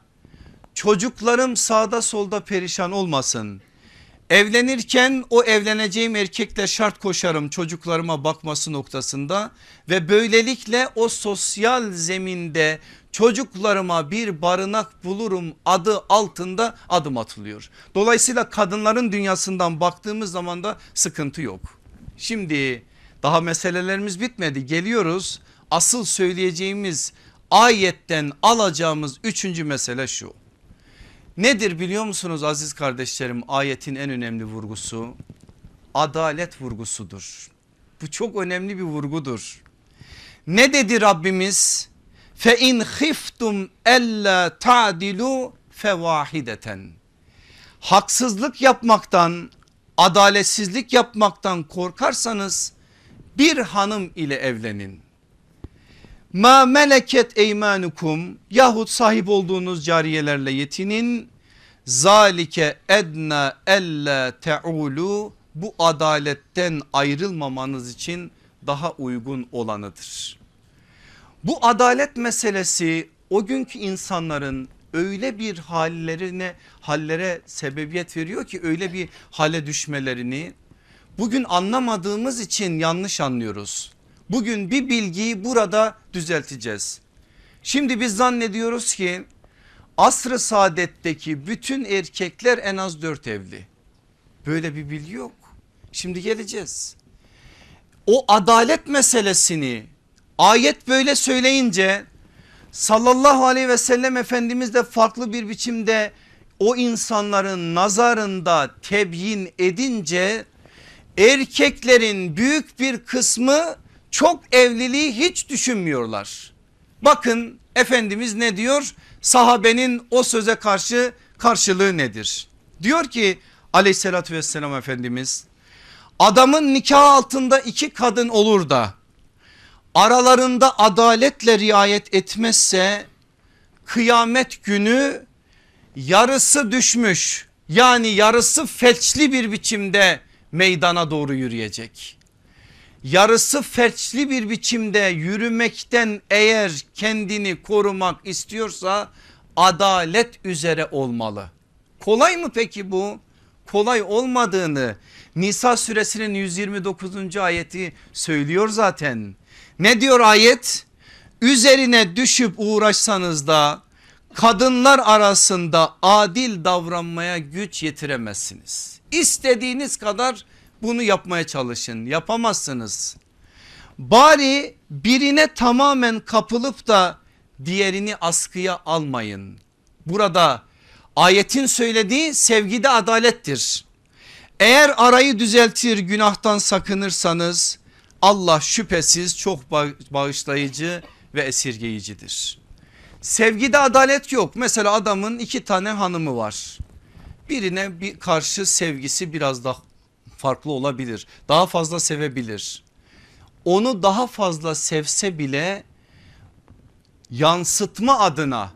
çocuklarım sağda solda perişan olmasın. Evlenirken o evleneceğim erkekle şart koşarım çocuklarıma bakması noktasında ve böylelikle o sosyal zeminde çocuklarıma bir barınak bulurum adı altında adım atılıyor. Dolayısıyla kadınların dünyasından baktığımız zaman da sıkıntı yok. Şimdi daha meselelerimiz bitmedi geliyoruz asıl söyleyeceğimiz ayetten alacağımız üçüncü mesele şu. Nedir biliyor musunuz aziz kardeşlerim ayetin en önemli vurgusu? Adalet vurgusudur. Bu çok önemli bir vurgudur. Ne dedi Rabbimiz? Fe in khiftum ella ta'dilu fevahideten. Haksızlık yapmaktan, adaletsizlik yapmaktan korkarsanız bir hanım ile evlenin. Ma meleket eymanukum yahut sahip olduğunuz cariyelerle yetinin. Zalike edna ella teulu bu adaletten ayrılmamanız için daha uygun olanıdır. Bu adalet meselesi o günkü insanların öyle bir hallerine hallere sebebiyet veriyor ki öyle bir hale düşmelerini bugün anlamadığımız için yanlış anlıyoruz. Bugün bir bilgiyi burada düzelteceğiz. Şimdi biz zannediyoruz ki asrı saadetteki bütün erkekler en az dört evli. Böyle bir bilgi yok. Şimdi geleceğiz. O adalet meselesini ayet böyle söyleyince sallallahu aleyhi ve sellem efendimiz de farklı bir biçimde o insanların nazarında tebyin edince erkeklerin büyük bir kısmı çok evliliği hiç düşünmüyorlar. Bakın Efendimiz ne diyor? Sahabenin o söze karşı karşılığı nedir? Diyor ki aleyhissalatü vesselam Efendimiz adamın nikah altında iki kadın olur da aralarında adaletle riayet etmezse kıyamet günü yarısı düşmüş yani yarısı felçli bir biçimde meydana doğru yürüyecek yarısı felçli bir biçimde yürümekten eğer kendini korumak istiyorsa adalet üzere olmalı. Kolay mı peki bu? Kolay olmadığını Nisa suresinin 129. ayeti söylüyor zaten. Ne diyor ayet? Üzerine düşüp uğraşsanız da kadınlar arasında adil davranmaya güç yetiremezsiniz. İstediğiniz kadar bunu yapmaya çalışın yapamazsınız. Bari birine tamamen kapılıp da diğerini askıya almayın. Burada ayetin söylediği sevgide adalettir. Eğer arayı düzeltir günahtan sakınırsanız Allah şüphesiz çok bağışlayıcı ve esirgeyicidir. Sevgide adalet yok. Mesela adamın iki tane hanımı var. birine bir karşı sevgisi biraz daha farklı olabilir. Daha fazla sevebilir. Onu daha fazla sevse bile yansıtma adına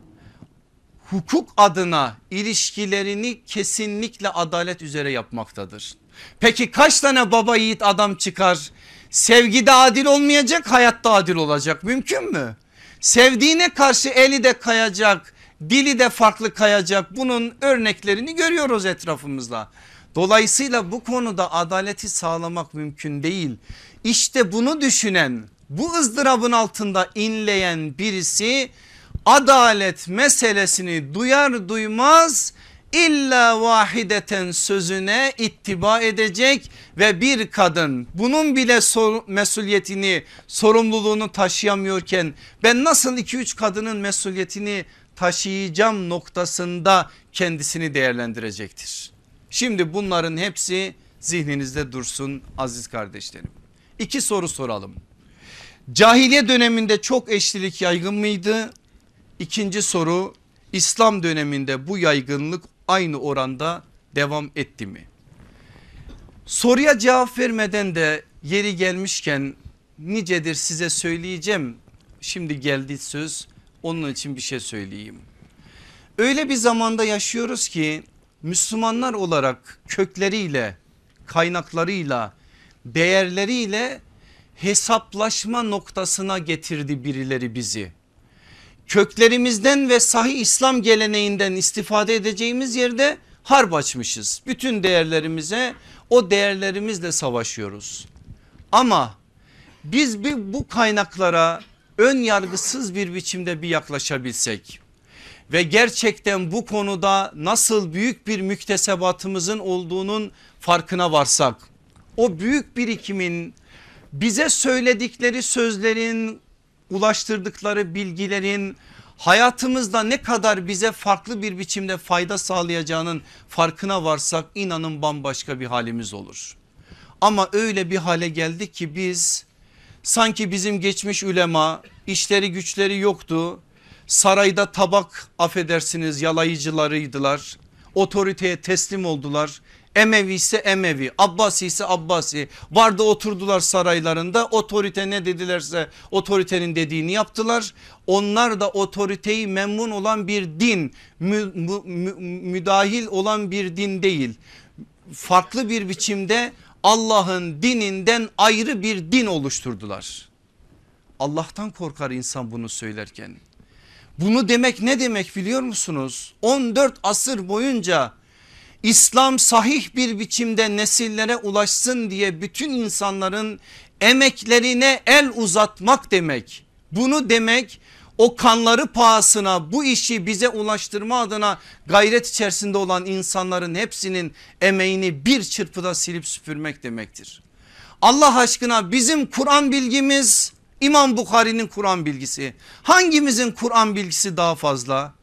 hukuk adına ilişkilerini kesinlikle adalet üzere yapmaktadır. Peki kaç tane baba yiğit adam çıkar? Sevgide adil olmayacak hayatta adil olacak mümkün mü? Sevdiğine karşı eli de kayacak dili de farklı kayacak bunun örneklerini görüyoruz etrafımızda. Dolayısıyla bu konuda adaleti sağlamak mümkün değil. İşte bunu düşünen bu ızdırabın altında inleyen birisi adalet meselesini duyar duymaz illa vahideten sözüne ittiba edecek ve bir kadın bunun bile sor, mesuliyetini sorumluluğunu taşıyamıyorken ben nasıl 2-3 kadının mesuliyetini taşıyacağım noktasında kendisini değerlendirecektir. Şimdi bunların hepsi zihninizde dursun aziz kardeşlerim. İki soru soralım. Cahiliye döneminde çok eşlilik yaygın mıydı? İkinci soru İslam döneminde bu yaygınlık aynı oranda devam etti mi? Soruya cevap vermeden de yeri gelmişken nicedir size söyleyeceğim. Şimdi geldi söz onun için bir şey söyleyeyim. Öyle bir zamanda yaşıyoruz ki Müslümanlar olarak kökleriyle, kaynaklarıyla, değerleriyle hesaplaşma noktasına getirdi birileri bizi. Köklerimizden ve sahih İslam geleneğinden istifade edeceğimiz yerde harp açmışız. Bütün değerlerimize o değerlerimizle savaşıyoruz. Ama biz bu kaynaklara ön yargısız bir biçimde bir yaklaşabilsek ve gerçekten bu konuda nasıl büyük bir müktesebatımızın olduğunun farkına varsak o büyük birikimin bize söyledikleri sözlerin ulaştırdıkları bilgilerin hayatımızda ne kadar bize farklı bir biçimde fayda sağlayacağının farkına varsak inanın bambaşka bir halimiz olur. Ama öyle bir hale geldik ki biz sanki bizim geçmiş ulema işleri güçleri yoktu. Sarayda tabak affedersiniz yalayıcılarıydılar. Otoriteye teslim oldular. Emevi ise Emevi, Abbasi ise Abbasi. Vardı oturdular saraylarında otorite ne dedilerse otoritenin dediğini yaptılar. Onlar da otoriteyi memnun olan bir din, mü, mü, mü, müdahil olan bir din değil. Farklı bir biçimde Allah'ın dininden ayrı bir din oluşturdular. Allah'tan korkar insan bunu söylerken. Bunu demek ne demek biliyor musunuz? 14 asır boyunca İslam sahih bir biçimde nesillere ulaşsın diye bütün insanların emeklerine el uzatmak demek. Bunu demek o kanları pahasına bu işi bize ulaştırma adına gayret içerisinde olan insanların hepsinin emeğini bir çırpıda silip süpürmek demektir. Allah aşkına bizim Kur'an bilgimiz İmam Bukhari'nin Kur'an bilgisi hangimizin Kur'an bilgisi daha fazla?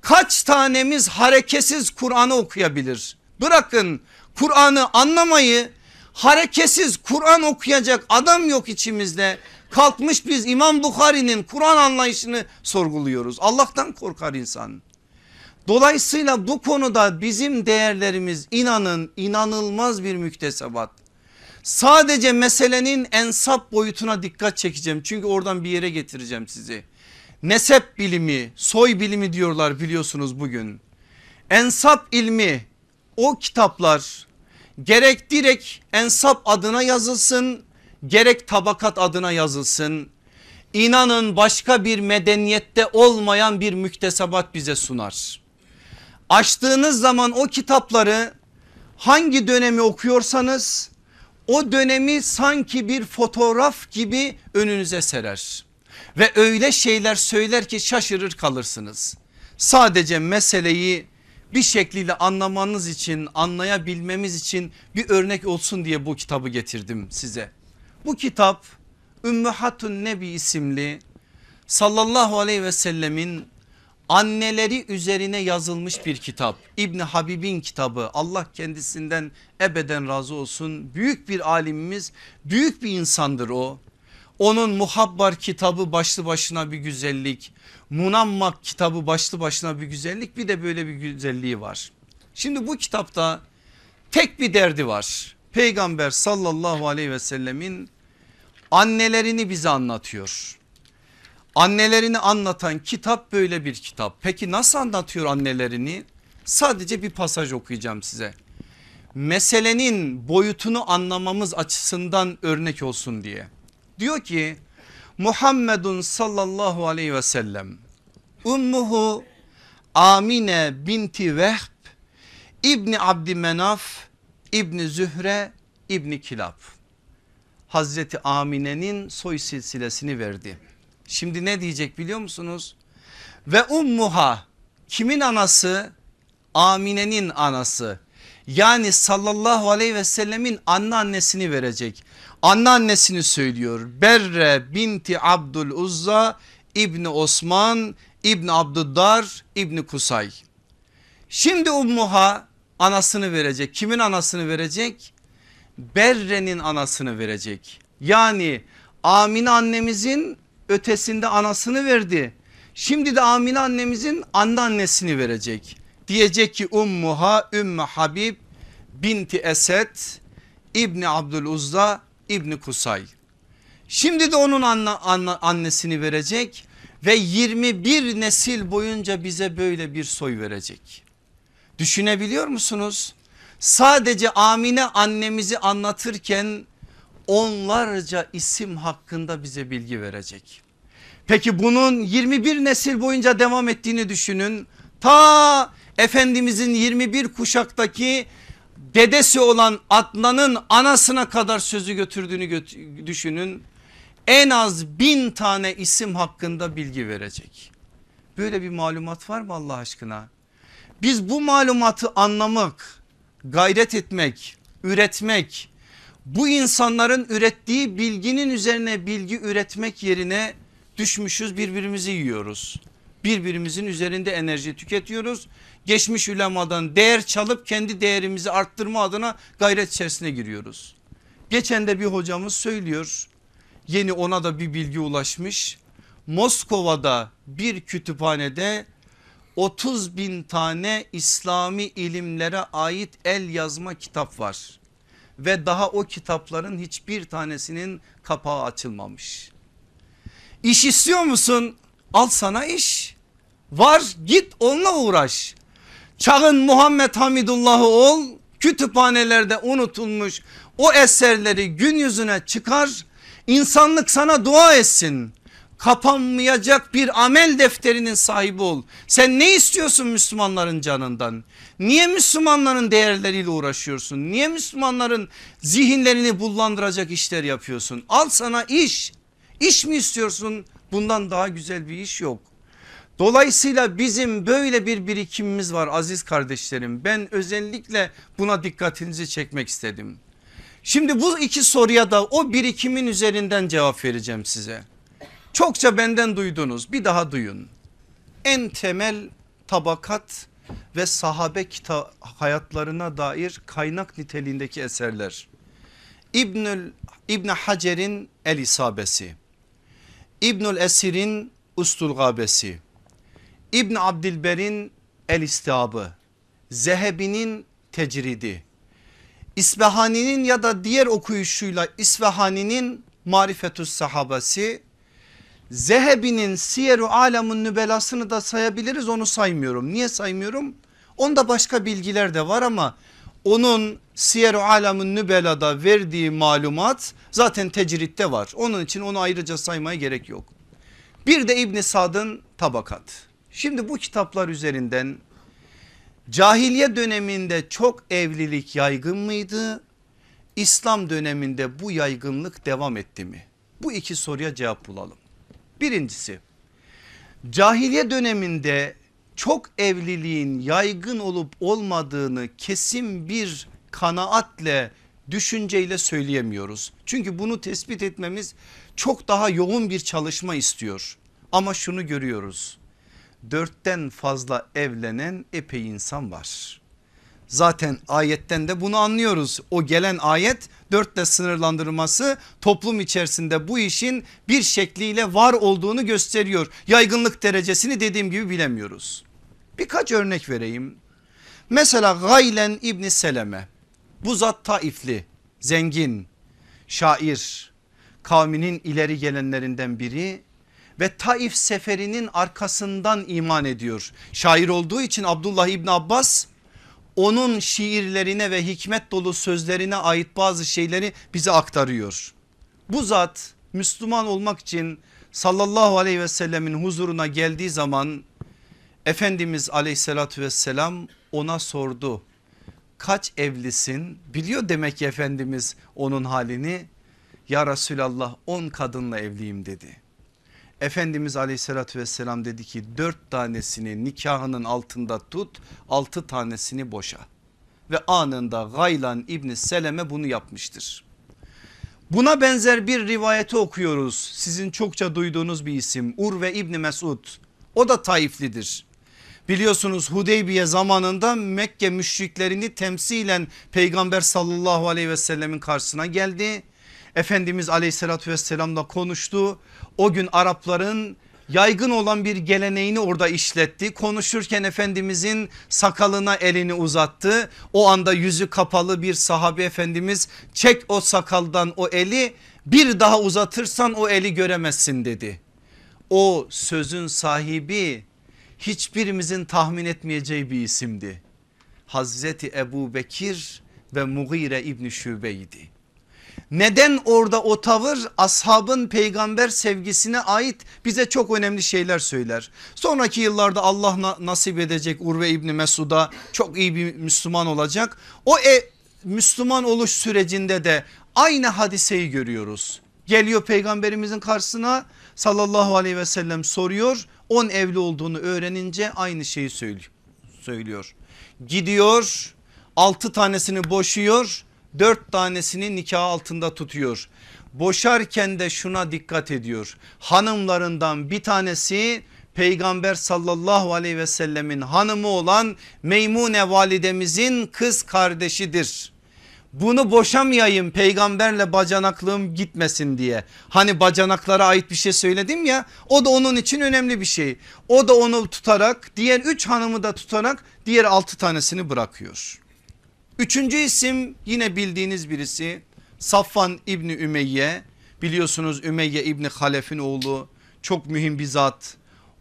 Kaç tanemiz hareketsiz Kur'an'ı okuyabilir? Bırakın Kur'an'ı anlamayı hareketsiz Kur'an okuyacak adam yok içimizde. Kalkmış biz İmam Bukhari'nin Kur'an anlayışını sorguluyoruz. Allah'tan korkar insan. Dolayısıyla bu konuda bizim değerlerimiz inanın inanılmaz bir müktesebat. Sadece meselenin ensap boyutuna dikkat çekeceğim. Çünkü oradan bir yere getireceğim sizi. Nesep bilimi, soy bilimi diyorlar biliyorsunuz bugün. Ensap ilmi o kitaplar gerek direkt ensap adına yazılsın gerek tabakat adına yazılsın. İnanın başka bir medeniyette olmayan bir müktesebat bize sunar. Açtığınız zaman o kitapları hangi dönemi okuyorsanız o dönemi sanki bir fotoğraf gibi önünüze serer. Ve öyle şeyler söyler ki şaşırır kalırsınız. Sadece meseleyi bir şekliyle anlamanız için anlayabilmemiz için bir örnek olsun diye bu kitabı getirdim size. Bu kitap Ümmühatun Nebi isimli sallallahu aleyhi ve sellemin anneleri üzerine yazılmış bir kitap. İbni Habib'in kitabı Allah kendisinden ebeden razı olsun. Büyük bir alimimiz büyük bir insandır o. Onun Muhabbar kitabı başlı başına bir güzellik. Munammak kitabı başlı başına bir güzellik bir de böyle bir güzelliği var. Şimdi bu kitapta tek bir derdi var. Peygamber sallallahu aleyhi ve sellemin annelerini bize anlatıyor. Annelerini anlatan kitap böyle bir kitap. Peki nasıl anlatıyor annelerini? Sadece bir pasaj okuyacağım size. Meselenin boyutunu anlamamız açısından örnek olsun diye. Diyor ki Muhammedun sallallahu aleyhi ve sellem Ummuhu Amine binti Vehb İbni Abdümenaf İbni Zühre İbni Kilab Hazreti Amine'nin soy silsilesini verdi. Şimdi ne diyecek biliyor musunuz? Ve ummuha kimin anası? Amine'nin anası. Yani sallallahu aleyhi ve sellemin anneannesini verecek. Anneannesini söylüyor. Berre binti Abdul Uzza İbni Osman İbni Abduddar İbni Kusay. Şimdi ummuha anasını verecek. Kimin anasını verecek? Berre'nin anasını verecek. Yani Amine annemizin ötesinde anasını verdi. Şimdi de Amine annemizin anneannesini verecek. Diyecek ki ummuha Ümmü Habib binti Esed İbni Abdüluzza İbni Kusay. Şimdi de onun anne, anne, annesini verecek ve 21 nesil boyunca bize böyle bir soy verecek. Düşünebiliyor musunuz? Sadece Amine annemizi anlatırken onlarca isim hakkında bize bilgi verecek. Peki bunun 21 nesil boyunca devam ettiğini düşünün. Ta Efendimizin 21 kuşaktaki dedesi olan Adnan'ın anasına kadar sözü götürdüğünü göt düşünün. En az bin tane isim hakkında bilgi verecek. Böyle bir malumat var mı Allah aşkına? Biz bu malumatı anlamak, gayret etmek, üretmek, bu insanların ürettiği bilginin üzerine bilgi üretmek yerine düşmüşüz birbirimizi yiyoruz. Birbirimizin üzerinde enerji tüketiyoruz. Geçmiş ulemadan değer çalıp kendi değerimizi arttırma adına gayret içerisine giriyoruz. Geçen de bir hocamız söylüyor yeni ona da bir bilgi ulaşmış. Moskova'da bir kütüphanede 30 bin tane İslami ilimlere ait el yazma kitap var. Ve daha o kitapların hiçbir tanesinin kapağı açılmamış. İş istiyor musun? Al sana iş. Var git onunla uğraş. Çağın Muhammed Hamidullah'ı ol. Kütüphanelerde unutulmuş o eserleri gün yüzüne çıkar. İnsanlık sana dua etsin. Kapanmayacak bir amel defterinin sahibi ol. Sen ne istiyorsun Müslümanların canından? Niye Müslümanların değerleriyle uğraşıyorsun? Niye Müslümanların zihinlerini bullandıracak işler yapıyorsun? Al sana iş. İş mi istiyorsun? Bundan daha güzel bir iş yok. Dolayısıyla bizim böyle bir birikimimiz var aziz kardeşlerim. Ben özellikle buna dikkatinizi çekmek istedim. Şimdi bu iki soruya da o birikimin üzerinden cevap vereceğim size. Çokça benden duydunuz bir daha duyun. En temel tabakat ve sahabe hayatlarına dair kaynak niteliğindeki eserler. İbnül İbn Hacer'in El İsabesi. İbnül Esir'in Ustul Gabesi. İbn Abdilber'in El İstiabı. Zehebi'nin Tecridi. İsbahani'nin ya da diğer okuyuşuyla İsbahani'nin Marifetüs Sahabesi. Zehebi'nin Siyer-u Alam'ın nübelasını da sayabiliriz onu saymıyorum. Niye saymıyorum? Onda başka bilgiler de var ama onun Siyer-u Alam'ın nübelada verdiği malumat zaten tecritte var. Onun için onu ayrıca saymaya gerek yok. Bir de İbn Sad'ın tabakat. Şimdi bu kitaplar üzerinden cahiliye döneminde çok evlilik yaygın mıydı? İslam döneminde bu yaygınlık devam etti mi? Bu iki soruya cevap bulalım. Birincisi cahiliye döneminde çok evliliğin yaygın olup olmadığını kesin bir kanaatle düşünceyle söyleyemiyoruz. Çünkü bunu tespit etmemiz çok daha yoğun bir çalışma istiyor. Ama şunu görüyoruz dörtten fazla evlenen epey insan var. Zaten ayetten de bunu anlıyoruz. O gelen ayet dörtle sınırlandırması toplum içerisinde bu işin bir şekliyle var olduğunu gösteriyor. Yaygınlık derecesini dediğim gibi bilemiyoruz. Birkaç örnek vereyim. Mesela Gaylen İbni Seleme bu zat Taifli zengin şair kavminin ileri gelenlerinden biri ve Taif seferinin arkasından iman ediyor. Şair olduğu için Abdullah İbni Abbas onun şiirlerine ve hikmet dolu sözlerine ait bazı şeyleri bize aktarıyor. Bu zat Müslüman olmak için sallallahu aleyhi ve sellemin huzuruna geldiği zaman Efendimiz aleyhissalatü vesselam ona sordu. Kaç evlisin? Biliyor demek ki Efendimiz onun halini. Ya Resulallah 10 kadınla evliyim dedi. Efendimiz aleyhissalatü vesselam dedi ki dört tanesini nikahının altında tut altı tanesini boşa. Ve anında Gaylan İbni Seleme bunu yapmıştır. Buna benzer bir rivayeti okuyoruz. Sizin çokça duyduğunuz bir isim Urve İbni Mesud. O da Taiflidir. Biliyorsunuz Hudeybiye zamanında Mekke müşriklerini temsilen peygamber sallallahu aleyhi ve sellemin karşısına geldi. Efendimiz aleyhissalatü vesselamla konuştu. O gün Arapların yaygın olan bir geleneğini orada işletti. Konuşurken Efendimizin sakalına elini uzattı. O anda yüzü kapalı bir sahabe efendimiz çek o sakaldan o eli bir daha uzatırsan o eli göremezsin dedi. O sözün sahibi hiçbirimizin tahmin etmeyeceği bir isimdi. Hazreti Ebu Bekir ve Mughire İbni Şube'ydi. Neden orada o tavır ashabın peygamber sevgisine ait bize çok önemli şeyler söyler. Sonraki yıllarda Allah nasip edecek Urve İbni Mesud'a çok iyi bir Müslüman olacak. O e, Müslüman oluş sürecinde de aynı hadiseyi görüyoruz. Geliyor peygamberimizin karşısına sallallahu aleyhi ve sellem soruyor. 10 evli olduğunu öğrenince aynı şeyi söylüyor. Gidiyor 6 tanesini boşuyor dört tanesini nikah altında tutuyor. Boşarken de şuna dikkat ediyor. Hanımlarından bir tanesi peygamber sallallahu aleyhi ve sellemin hanımı olan Meymune validemizin kız kardeşidir. Bunu boşamayayım peygamberle bacanaklığım gitmesin diye. Hani bacanaklara ait bir şey söyledim ya o da onun için önemli bir şey. O da onu tutarak diğer üç hanımı da tutarak diğer altı tanesini bırakıyor. Üçüncü isim yine bildiğiniz birisi Safvan İbni Ümeyye biliyorsunuz Ümeyye İbni Halef'in oğlu çok mühim bir zat.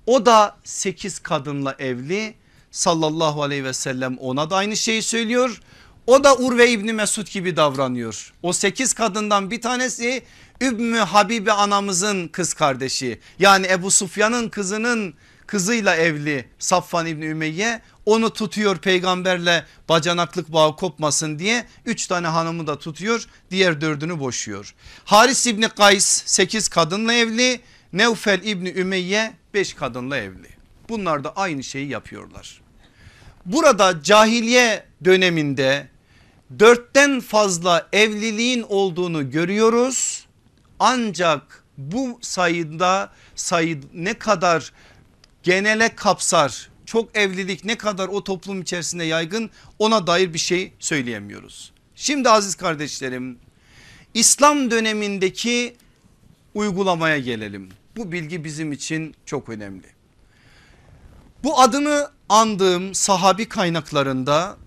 O da sekiz kadınla evli sallallahu aleyhi ve sellem ona da aynı şeyi söylüyor. O da Urve İbni Mesud gibi davranıyor. O sekiz kadından bir tanesi Ümmü Habibe anamızın kız kardeşi. Yani Ebu Sufyan'ın kızının kızıyla evli Safvan İbni Ümeyye onu tutuyor peygamberle bacanaklık bağı kopmasın diye 3 tane hanımı da tutuyor diğer dördünü boşuyor. Haris İbni Kays 8 kadınla evli Nevfel İbni Ümeyye 5 kadınla evli. Bunlar da aynı şeyi yapıyorlar. Burada cahiliye döneminde dörtten fazla evliliğin olduğunu görüyoruz. Ancak bu sayıda sayı ne kadar genele kapsar çok evlilik ne kadar o toplum içerisinde yaygın ona dair bir şey söyleyemiyoruz. Şimdi aziz kardeşlerim İslam dönemindeki uygulamaya gelelim. Bu bilgi bizim için çok önemli. Bu adını andığım sahabi kaynaklarında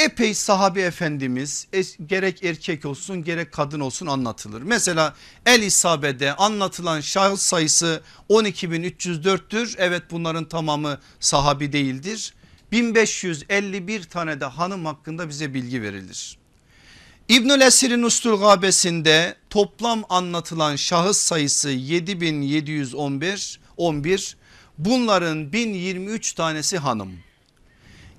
epey sahabi efendimiz gerek erkek olsun gerek kadın olsun anlatılır. Mesela El İsabe'de anlatılan şahıs sayısı 12.304'tür. Evet bunların tamamı sahabi değildir. 1551 tane de hanım hakkında bize bilgi verilir. İbnül Esir'in Ustul Gabesi'nde toplam anlatılan şahıs sayısı 7711 11 bunların 1023 tanesi hanım.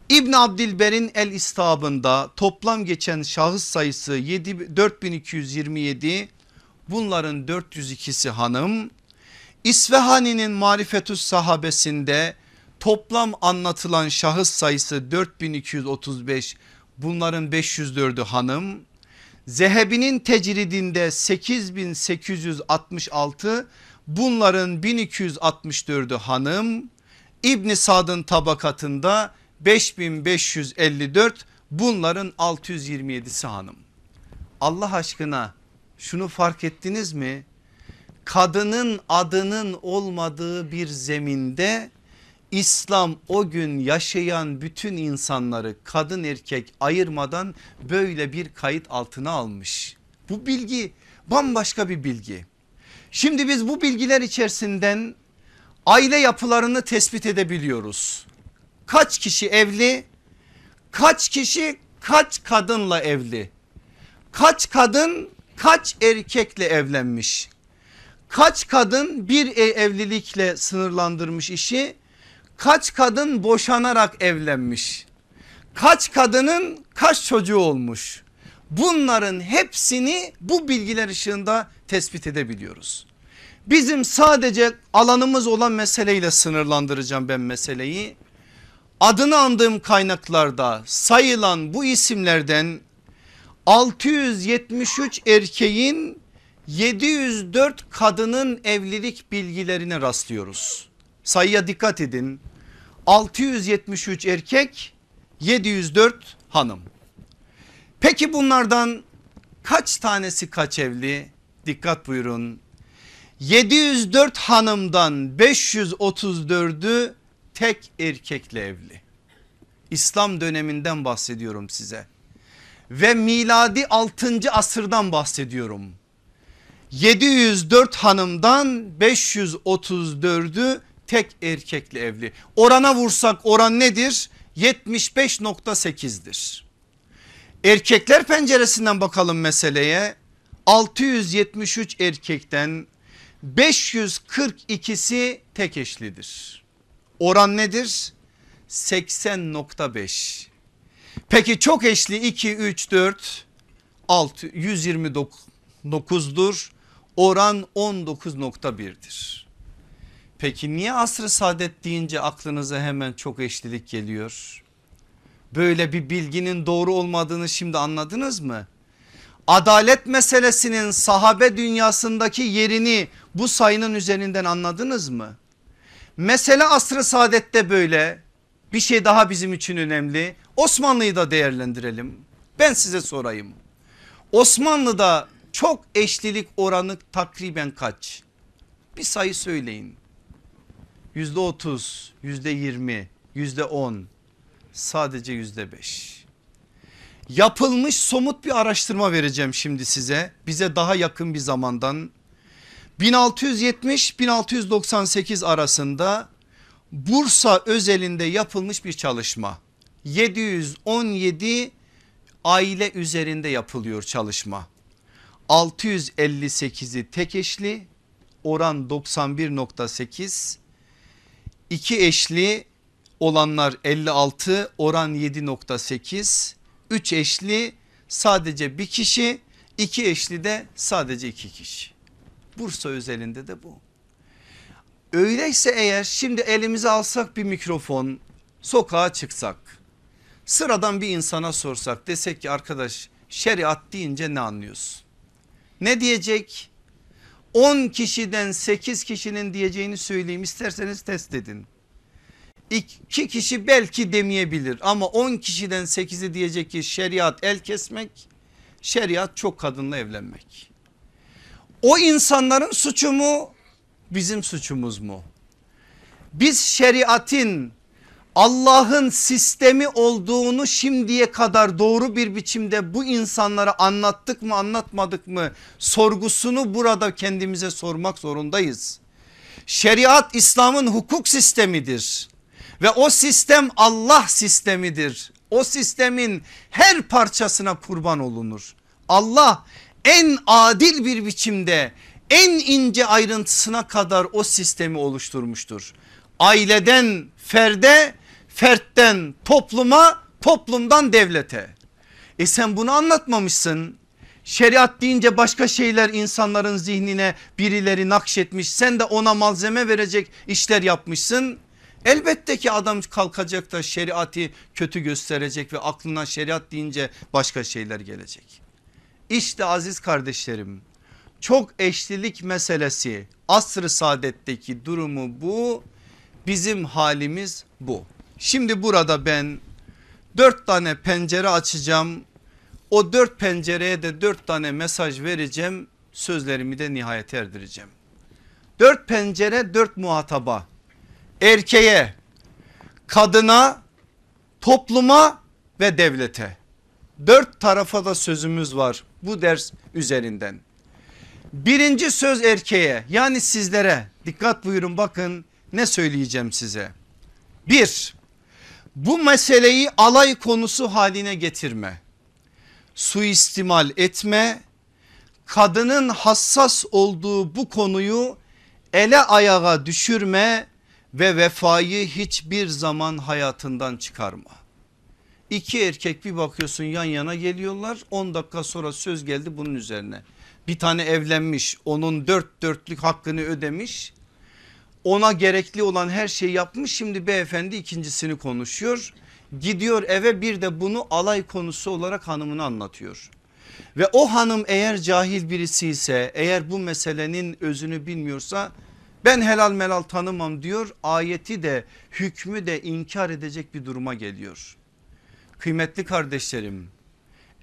İbn Abdilber'in El İstabında toplam geçen şahıs sayısı 7, 4227 bunların 402'si hanım. İsvehani'nin Marifetüs Sahabesinde toplam anlatılan şahıs sayısı 4235 bunların 504'ü hanım. Zehebi'nin tecridinde 8866 bunların 1264'ü hanım. İbni Sad'ın tabakatında 5554 bunların 627'si hanım. Allah aşkına şunu fark ettiniz mi? Kadının adının olmadığı bir zeminde İslam o gün yaşayan bütün insanları kadın erkek ayırmadan böyle bir kayıt altına almış. Bu bilgi bambaşka bir bilgi. Şimdi biz bu bilgiler içerisinden aile yapılarını tespit edebiliyoruz. Kaç kişi evli? Kaç kişi kaç kadınla evli? Kaç kadın kaç erkekle evlenmiş? Kaç kadın bir e, evlilikle sınırlandırmış işi? Kaç kadın boşanarak evlenmiş? Kaç kadının kaç çocuğu olmuş? Bunların hepsini bu bilgiler ışığında tespit edebiliyoruz. Bizim sadece alanımız olan meseleyle sınırlandıracağım ben meseleyi. Adını andığım kaynaklarda sayılan bu isimlerden 673 erkeğin 704 kadının evlilik bilgilerine rastlıyoruz. Sayıya dikkat edin. 673 erkek 704 hanım. Peki bunlardan kaç tanesi kaç evli? Dikkat buyurun. 704 hanımdan 534'ü tek erkekle evli. İslam döneminden bahsediyorum size. Ve miladi 6. asırdan bahsediyorum. 704 hanımdan 534'ü tek erkekle evli. Orana vursak oran nedir? 75.8'dir. Erkekler penceresinden bakalım meseleye. 673 erkekten 542'si tek eşlidir. Oran nedir? 80.5. Peki çok eşli 2, 3, 4, 6, 129'dur. Oran 19.1'dir. Peki niye asrı saadet deyince aklınıza hemen çok eşlilik geliyor? Böyle bir bilginin doğru olmadığını şimdi anladınız mı? Adalet meselesinin sahabe dünyasındaki yerini bu sayının üzerinden anladınız mı? Mesele asrı saadette böyle bir şey daha bizim için önemli. Osmanlı'yı da değerlendirelim. Ben size sorayım. Osmanlı'da çok eşlilik oranı takriben kaç? Bir sayı söyleyin. Yüzde otuz, yüzde yirmi, yüzde on, sadece yüzde beş. Yapılmış somut bir araştırma vereceğim şimdi size. Bize daha yakın bir zamandan. 1670-1698 arasında Bursa özelinde yapılmış bir çalışma. 717 aile üzerinde yapılıyor çalışma. 658'i tek eşli oran 91.8 iki eşli olanlar 56 oran 7.8 3 eşli sadece bir kişi iki eşli de sadece iki kişi. Bursa özelinde de bu. Öyleyse eğer şimdi elimize alsak bir mikrofon sokağa çıksak sıradan bir insana sorsak desek ki arkadaş şeriat deyince ne anlıyorsun? Ne diyecek? 10 kişiden 8 kişinin diyeceğini söyleyeyim isterseniz test edin. 2 kişi belki demeyebilir ama 10 kişiden 8'i diyecek ki şeriat el kesmek şeriat çok kadınla evlenmek. O insanların suçu mu bizim suçumuz mu? Biz şeriatin Allah'ın sistemi olduğunu şimdiye kadar doğru bir biçimde bu insanlara anlattık mı anlatmadık mı sorgusunu burada kendimize sormak zorundayız. Şeriat İslam'ın hukuk sistemidir ve o sistem Allah sistemidir. O sistemin her parçasına kurban olunur. Allah en adil bir biçimde en ince ayrıntısına kadar o sistemi oluşturmuştur. Aileden ferde fertten topluma toplumdan devlete. E sen bunu anlatmamışsın. Şeriat deyince başka şeyler insanların zihnine birileri nakşetmiş. Sen de ona malzeme verecek işler yapmışsın. Elbette ki adam kalkacak da şeriatı kötü gösterecek ve aklına şeriat deyince başka şeyler gelecek. İşte aziz kardeşlerim çok eşlilik meselesi asr-ı saadetteki durumu bu bizim halimiz bu. Şimdi burada ben dört tane pencere açacağım. O dört pencereye de dört tane mesaj vereceğim. Sözlerimi de nihayet erdireceğim. Dört pencere dört muhataba. Erkeğe kadına, topluma ve devlete. Dört tarafa da sözümüz var bu ders üzerinden. Birinci söz erkeğe yani sizlere dikkat buyurun bakın ne söyleyeceğim size. Bir bu meseleyi alay konusu haline getirme. Suistimal etme. Kadının hassas olduğu bu konuyu ele ayağa düşürme ve vefayı hiçbir zaman hayatından çıkarma. İki erkek bir bakıyorsun yan yana geliyorlar 10 dakika sonra söz geldi bunun üzerine. Bir tane evlenmiş onun dört dörtlük hakkını ödemiş ona gerekli olan her şeyi yapmış şimdi beyefendi ikincisini konuşuyor. Gidiyor eve bir de bunu alay konusu olarak hanımına anlatıyor. Ve o hanım eğer cahil birisi ise eğer bu meselenin özünü bilmiyorsa ben helal melal tanımam diyor ayeti de hükmü de inkar edecek bir duruma geliyor. Kıymetli kardeşlerim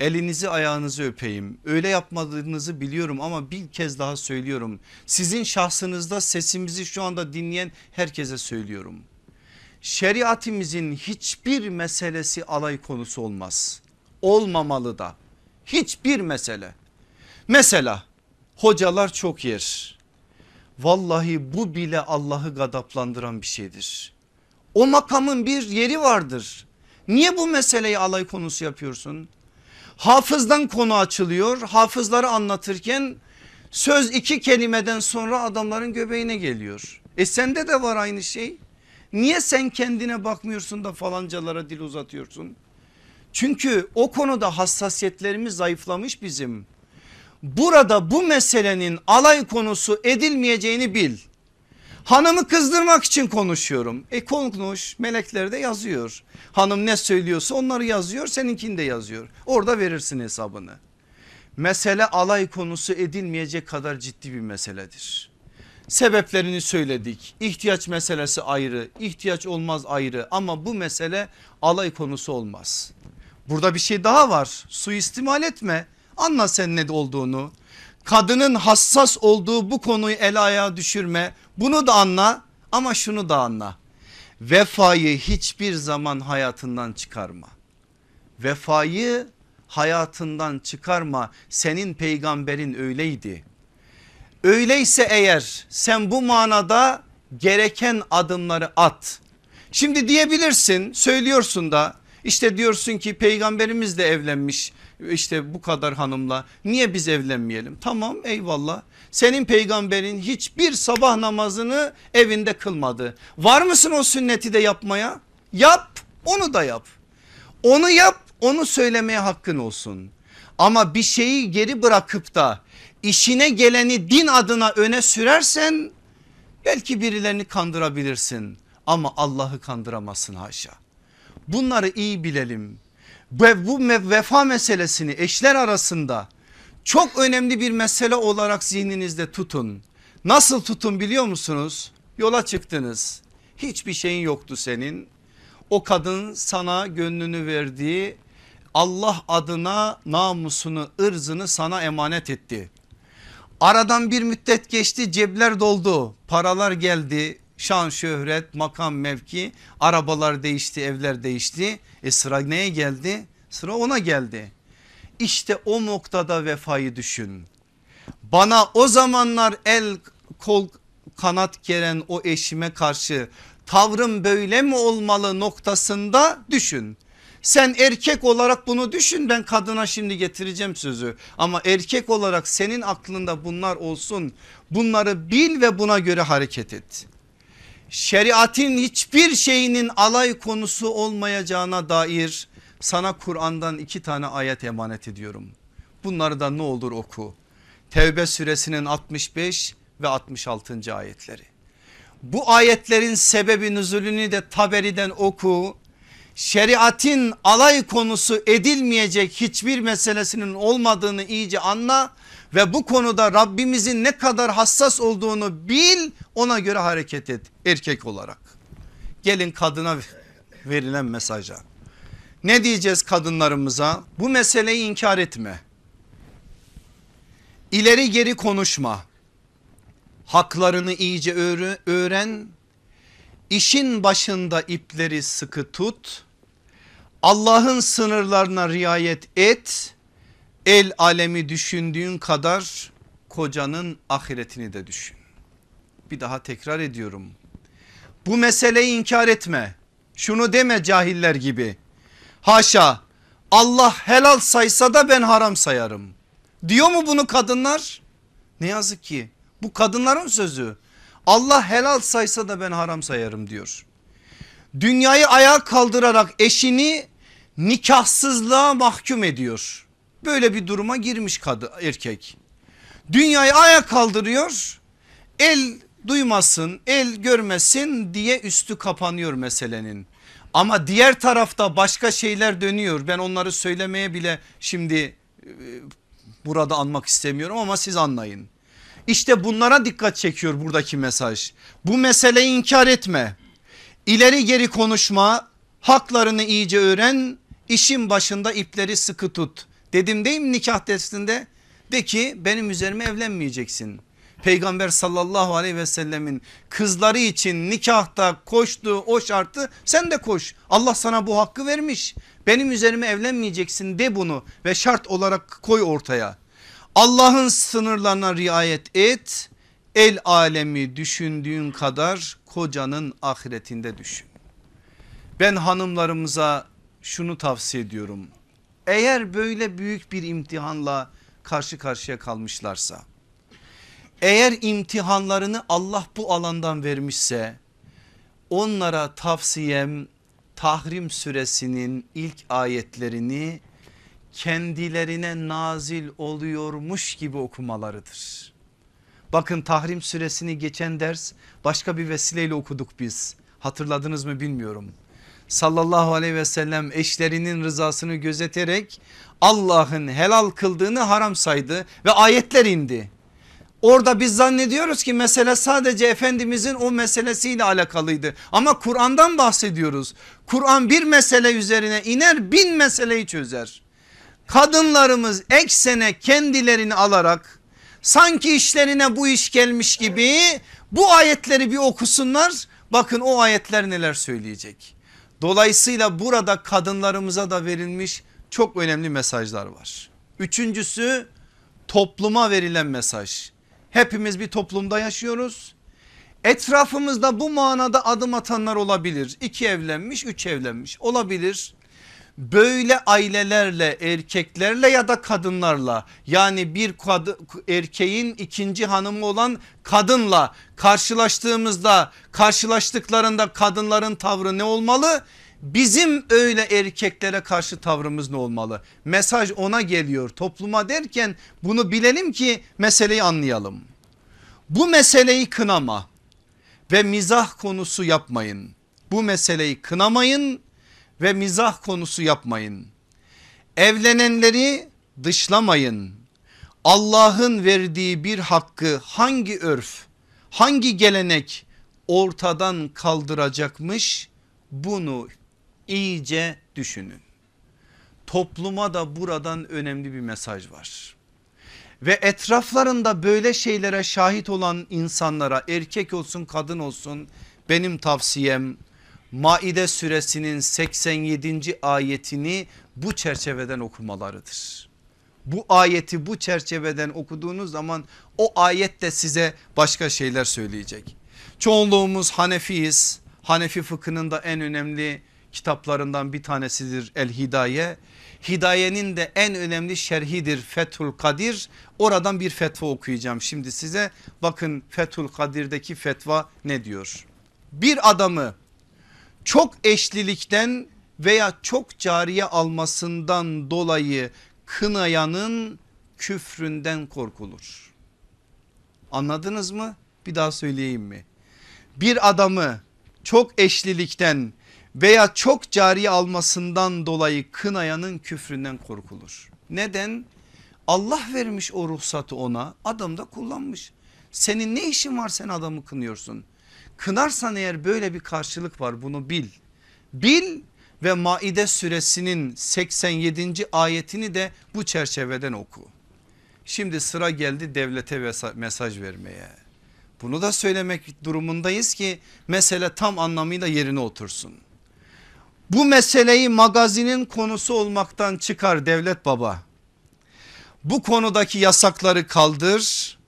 elinizi ayağınızı öpeyim öyle yapmadığınızı biliyorum ama bir kez daha söylüyorum. Sizin şahsınızda sesimizi şu anda dinleyen herkese söylüyorum. Şeriatimizin hiçbir meselesi alay konusu olmaz. Olmamalı da hiçbir mesele. Mesela hocalar çok yer. Vallahi bu bile Allah'ı gadaplandıran bir şeydir. O makamın bir yeri vardır. Niye bu meseleyi alay konusu yapıyorsun? Hafızdan konu açılıyor. Hafızları anlatırken söz iki kelimeden sonra adamların göbeğine geliyor. E sende de var aynı şey. Niye sen kendine bakmıyorsun da falancalara dil uzatıyorsun? Çünkü o konuda hassasiyetlerimiz zayıflamış bizim. Burada bu meselenin alay konusu edilmeyeceğini bil. Hanımı kızdırmak için konuşuyorum. E konuş melekler de yazıyor. Hanım ne söylüyorsa onları yazıyor seninkini de yazıyor. Orada verirsin hesabını. Mesele alay konusu edilmeyecek kadar ciddi bir meseledir. Sebeplerini söyledik. İhtiyaç meselesi ayrı, ihtiyaç olmaz ayrı ama bu mesele alay konusu olmaz. Burada bir şey daha var. Suistimal etme. Anla sen ne olduğunu. Kadının hassas olduğu bu konuyu el ayağa düşürme. Bunu da anla ama şunu da anla. Vefayı hiçbir zaman hayatından çıkarma. Vefayı hayatından çıkarma. Senin peygamberin öyleydi. Öyleyse eğer sen bu manada gereken adımları at. Şimdi diyebilirsin söylüyorsun da işte diyorsun ki peygamberimiz de evlenmiş işte bu kadar hanımla niye biz evlenmeyelim? Tamam eyvallah senin peygamberin hiçbir sabah namazını evinde kılmadı. Var mısın o sünneti de yapmaya? Yap onu da yap. Onu yap onu söylemeye hakkın olsun. Ama bir şeyi geri bırakıp da işine geleni din adına öne sürersen belki birilerini kandırabilirsin ama Allah'ı kandıramazsın haşa. Bunları iyi bilelim ve bu vefa meselesini eşler arasında çok önemli bir mesele olarak zihninizde tutun. Nasıl tutun biliyor musunuz? Yola çıktınız. Hiçbir şeyin yoktu senin. O kadın sana gönlünü verdiği Allah adına namusunu ırzını sana emanet etti. Aradan bir müddet geçti cepler doldu paralar geldi şan şöhret makam mevki arabalar değişti evler değişti. E sıra neye geldi? Sıra ona geldi. İşte o noktada vefayı düşün. Bana o zamanlar el kol kanat geren o eşime karşı tavrım böyle mi olmalı noktasında düşün. Sen erkek olarak bunu düşün ben kadına şimdi getireceğim sözü. Ama erkek olarak senin aklında bunlar olsun bunları bil ve buna göre hareket et şeriatin hiçbir şeyinin alay konusu olmayacağına dair sana Kur'an'dan iki tane ayet emanet ediyorum. Bunları da ne olur oku. Tevbe suresinin 65 ve 66. ayetleri. Bu ayetlerin sebebi nüzulünü de Taberi'den oku. Şeriatin alay konusu edilmeyecek hiçbir meselesinin olmadığını iyice anla ve bu konuda Rabbimizin ne kadar hassas olduğunu bil ona göre hareket et erkek olarak. Gelin kadına verilen mesaja. Ne diyeceğiz kadınlarımıza? Bu meseleyi inkar etme. İleri geri konuşma. Haklarını iyice öğren. işin başında ipleri sıkı tut. Allah'ın sınırlarına riayet et. El alemi düşündüğün kadar kocanın ahiretini de düşün. Bir daha tekrar ediyorum. Bu meseleyi inkar etme. Şunu deme cahiller gibi. Haşa Allah helal saysa da ben haram sayarım. Diyor mu bunu kadınlar? Ne yazık ki bu kadınların sözü. Allah helal saysa da ben haram sayarım diyor. Dünyayı ayağa kaldırarak eşini nikahsızlığa mahkum ediyor. Böyle bir duruma girmiş kadı erkek. Dünyayı ayağa kaldırıyor. El duymasın, el görmesin diye üstü kapanıyor meselenin. Ama diğer tarafta başka şeyler dönüyor. Ben onları söylemeye bile şimdi e, burada anmak istemiyorum ama siz anlayın. İşte bunlara dikkat çekiyor buradaki mesaj. Bu meseleyi inkar etme. İleri geri konuşma, haklarını iyice öğren, işin başında ipleri sıkı tut. Dedim değil mi nikah testinde? De ki benim üzerime evlenmeyeceksin. Peygamber sallallahu aleyhi ve sellemin kızları için nikahta koştuğu o şartı sen de koş. Allah sana bu hakkı vermiş. Benim üzerime evlenmeyeceksin de bunu ve şart olarak koy ortaya. Allah'ın sınırlarına riayet et. El alemi düşündüğün kadar kocanın ahiretinde düşün. Ben hanımlarımıza şunu tavsiye ediyorum. Eğer böyle büyük bir imtihanla karşı karşıya kalmışlarsa eğer imtihanlarını Allah bu alandan vermişse onlara tavsiyem Tahrim suresinin ilk ayetlerini kendilerine nazil oluyormuş gibi okumalarıdır. Bakın Tahrim suresini geçen ders başka bir vesileyle okuduk biz. Hatırladınız mı bilmiyorum. Sallallahu aleyhi ve sellem eşlerinin rızasını gözeterek Allah'ın helal kıldığını haram saydı ve ayetler indi. Orada biz zannediyoruz ki mesele sadece Efendimizin o meselesiyle alakalıydı. Ama Kur'an'dan bahsediyoruz. Kur'an bir mesele üzerine iner bin meseleyi çözer. Kadınlarımız eksene kendilerini alarak sanki işlerine bu iş gelmiş gibi bu ayetleri bir okusunlar. Bakın o ayetler neler söyleyecek. Dolayısıyla burada kadınlarımıza da verilmiş çok önemli mesajlar var. Üçüncüsü topluma verilen mesaj. Hepimiz bir toplumda yaşıyoruz. Etrafımızda bu manada adım atanlar olabilir. İki evlenmiş, üç evlenmiş olabilir. Böyle ailelerle, erkeklerle ya da kadınlarla yani bir kadı, erkeğin ikinci hanımı olan kadınla karşılaştığımızda, karşılaştıklarında kadınların tavrı ne olmalı? Bizim öyle erkeklere karşı tavrımız ne olmalı? Mesaj ona geliyor topluma derken bunu bilelim ki meseleyi anlayalım. Bu meseleyi kınama ve mizah konusu yapmayın. Bu meseleyi kınamayın ve mizah konusu yapmayın. Evlenenleri dışlamayın. Allah'ın verdiği bir hakkı hangi örf, hangi gelenek ortadan kaldıracakmış bunu iyice düşünün. Topluma da buradan önemli bir mesaj var. Ve etraflarında böyle şeylere şahit olan insanlara erkek olsun kadın olsun benim tavsiyem Maide suresinin 87. ayetini bu çerçeveden okumalarıdır. Bu ayeti bu çerçeveden okuduğunuz zaman o ayet de size başka şeyler söyleyecek. Çoğunluğumuz Hanefiyiz. Hanefi fıkhının da en önemli kitaplarından bir tanesidir El Hidaye. Hidayenin de en önemli şerhidir Fethul Kadir. Oradan bir fetva okuyacağım şimdi size. Bakın Fethul Kadir'deki fetva ne diyor? Bir adamı çok eşlilikten veya çok cariye almasından dolayı kınayanın küfründen korkulur. Anladınız mı? Bir daha söyleyeyim mi? Bir adamı çok eşlilikten veya çok cariye almasından dolayı kınayanın küfründen korkulur. Neden? Allah vermiş o ruhsatı ona adam da kullanmış. Senin ne işin var sen adamı kınıyorsun? Kınarsan eğer böyle bir karşılık var bunu bil. Bil ve Maide suresinin 87. ayetini de bu çerçeveden oku. Şimdi sıra geldi devlete mesaj vermeye. Bunu da söylemek durumundayız ki mesele tam anlamıyla yerine otursun. Bu meseleyi magazinin konusu olmaktan çıkar devlet baba. Bu konudaki yasakları kaldır.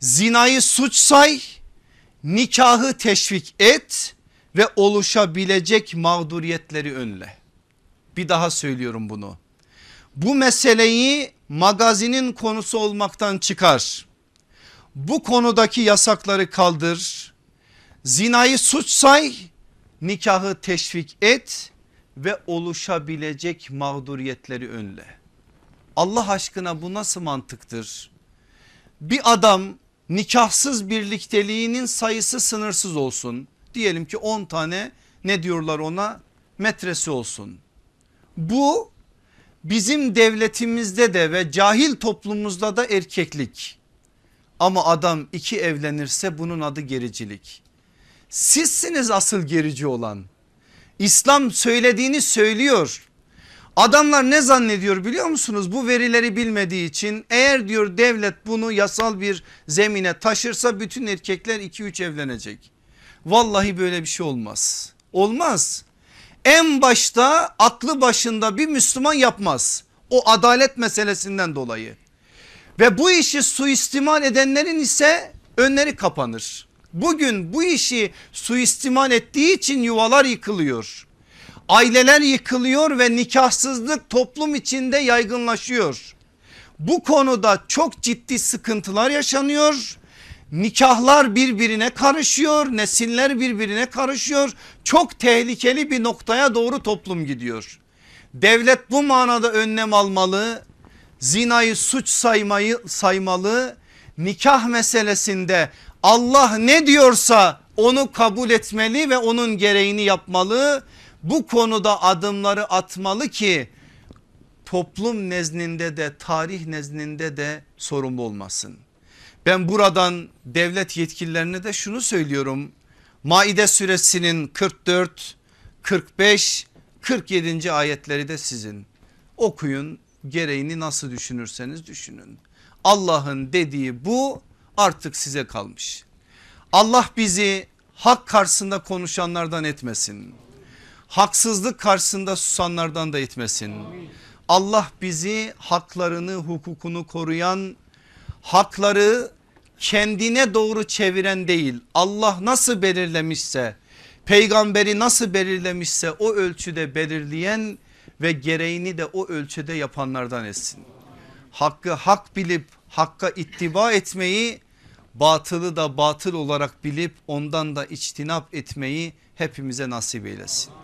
Zinayı suç say, nikahı teşvik et ve oluşabilecek mağduriyetleri önle. Bir daha söylüyorum bunu. Bu meseleyi magazinin konusu olmaktan çıkar. Bu konudaki yasakları kaldır. Zinayı suç say, nikahı teşvik et ve oluşabilecek mağduriyetleri önle. Allah aşkına bu nasıl mantıktır? Bir adam nikahsız birlikteliğinin sayısı sınırsız olsun. Diyelim ki 10 tane ne diyorlar ona metresi olsun. Bu bizim devletimizde de ve cahil toplumumuzda da erkeklik. Ama adam iki evlenirse bunun adı gericilik. Sizsiniz asıl gerici olan. İslam söylediğini söylüyor. Adamlar ne zannediyor biliyor musunuz? Bu verileri bilmediği için eğer diyor devlet bunu yasal bir zemine taşırsa bütün erkekler 2-3 evlenecek. Vallahi böyle bir şey olmaz. Olmaz. En başta aklı başında bir Müslüman yapmaz. O adalet meselesinden dolayı. Ve bu işi suistimal edenlerin ise önleri kapanır. Bugün bu işi suistimal ettiği için yuvalar yıkılıyor. Aileler yıkılıyor ve nikahsızlık toplum içinde yaygınlaşıyor. Bu konuda çok ciddi sıkıntılar yaşanıyor. Nikahlar birbirine karışıyor, nesiller birbirine karışıyor. Çok tehlikeli bir noktaya doğru toplum gidiyor. Devlet bu manada önlem almalı. Zinayı suç saymayı saymalı. Nikah meselesinde Allah ne diyorsa onu kabul etmeli ve onun gereğini yapmalı. Bu konuda adımları atmalı ki toplum nezdinde de tarih nezdinde de sorumlu olmasın. Ben buradan devlet yetkililerine de şunu söylüyorum. Maide suresinin 44, 45, 47. ayetleri de sizin. Okuyun gereğini nasıl düşünürseniz düşünün. Allah'ın dediği bu artık size kalmış. Allah bizi hak karşısında konuşanlardan etmesin. Haksızlık karşısında susanlardan da etmesin. Allah bizi haklarını hukukunu koruyan hakları kendine doğru çeviren değil Allah nasıl belirlemişse peygamberi nasıl belirlemişse o ölçüde belirleyen ve gereğini de o ölçüde yapanlardan etsin. Hakkı hak bilip hakka ittiba etmeyi batılı da batıl olarak bilip ondan da içtinap etmeyi hepimize nasip eylesin.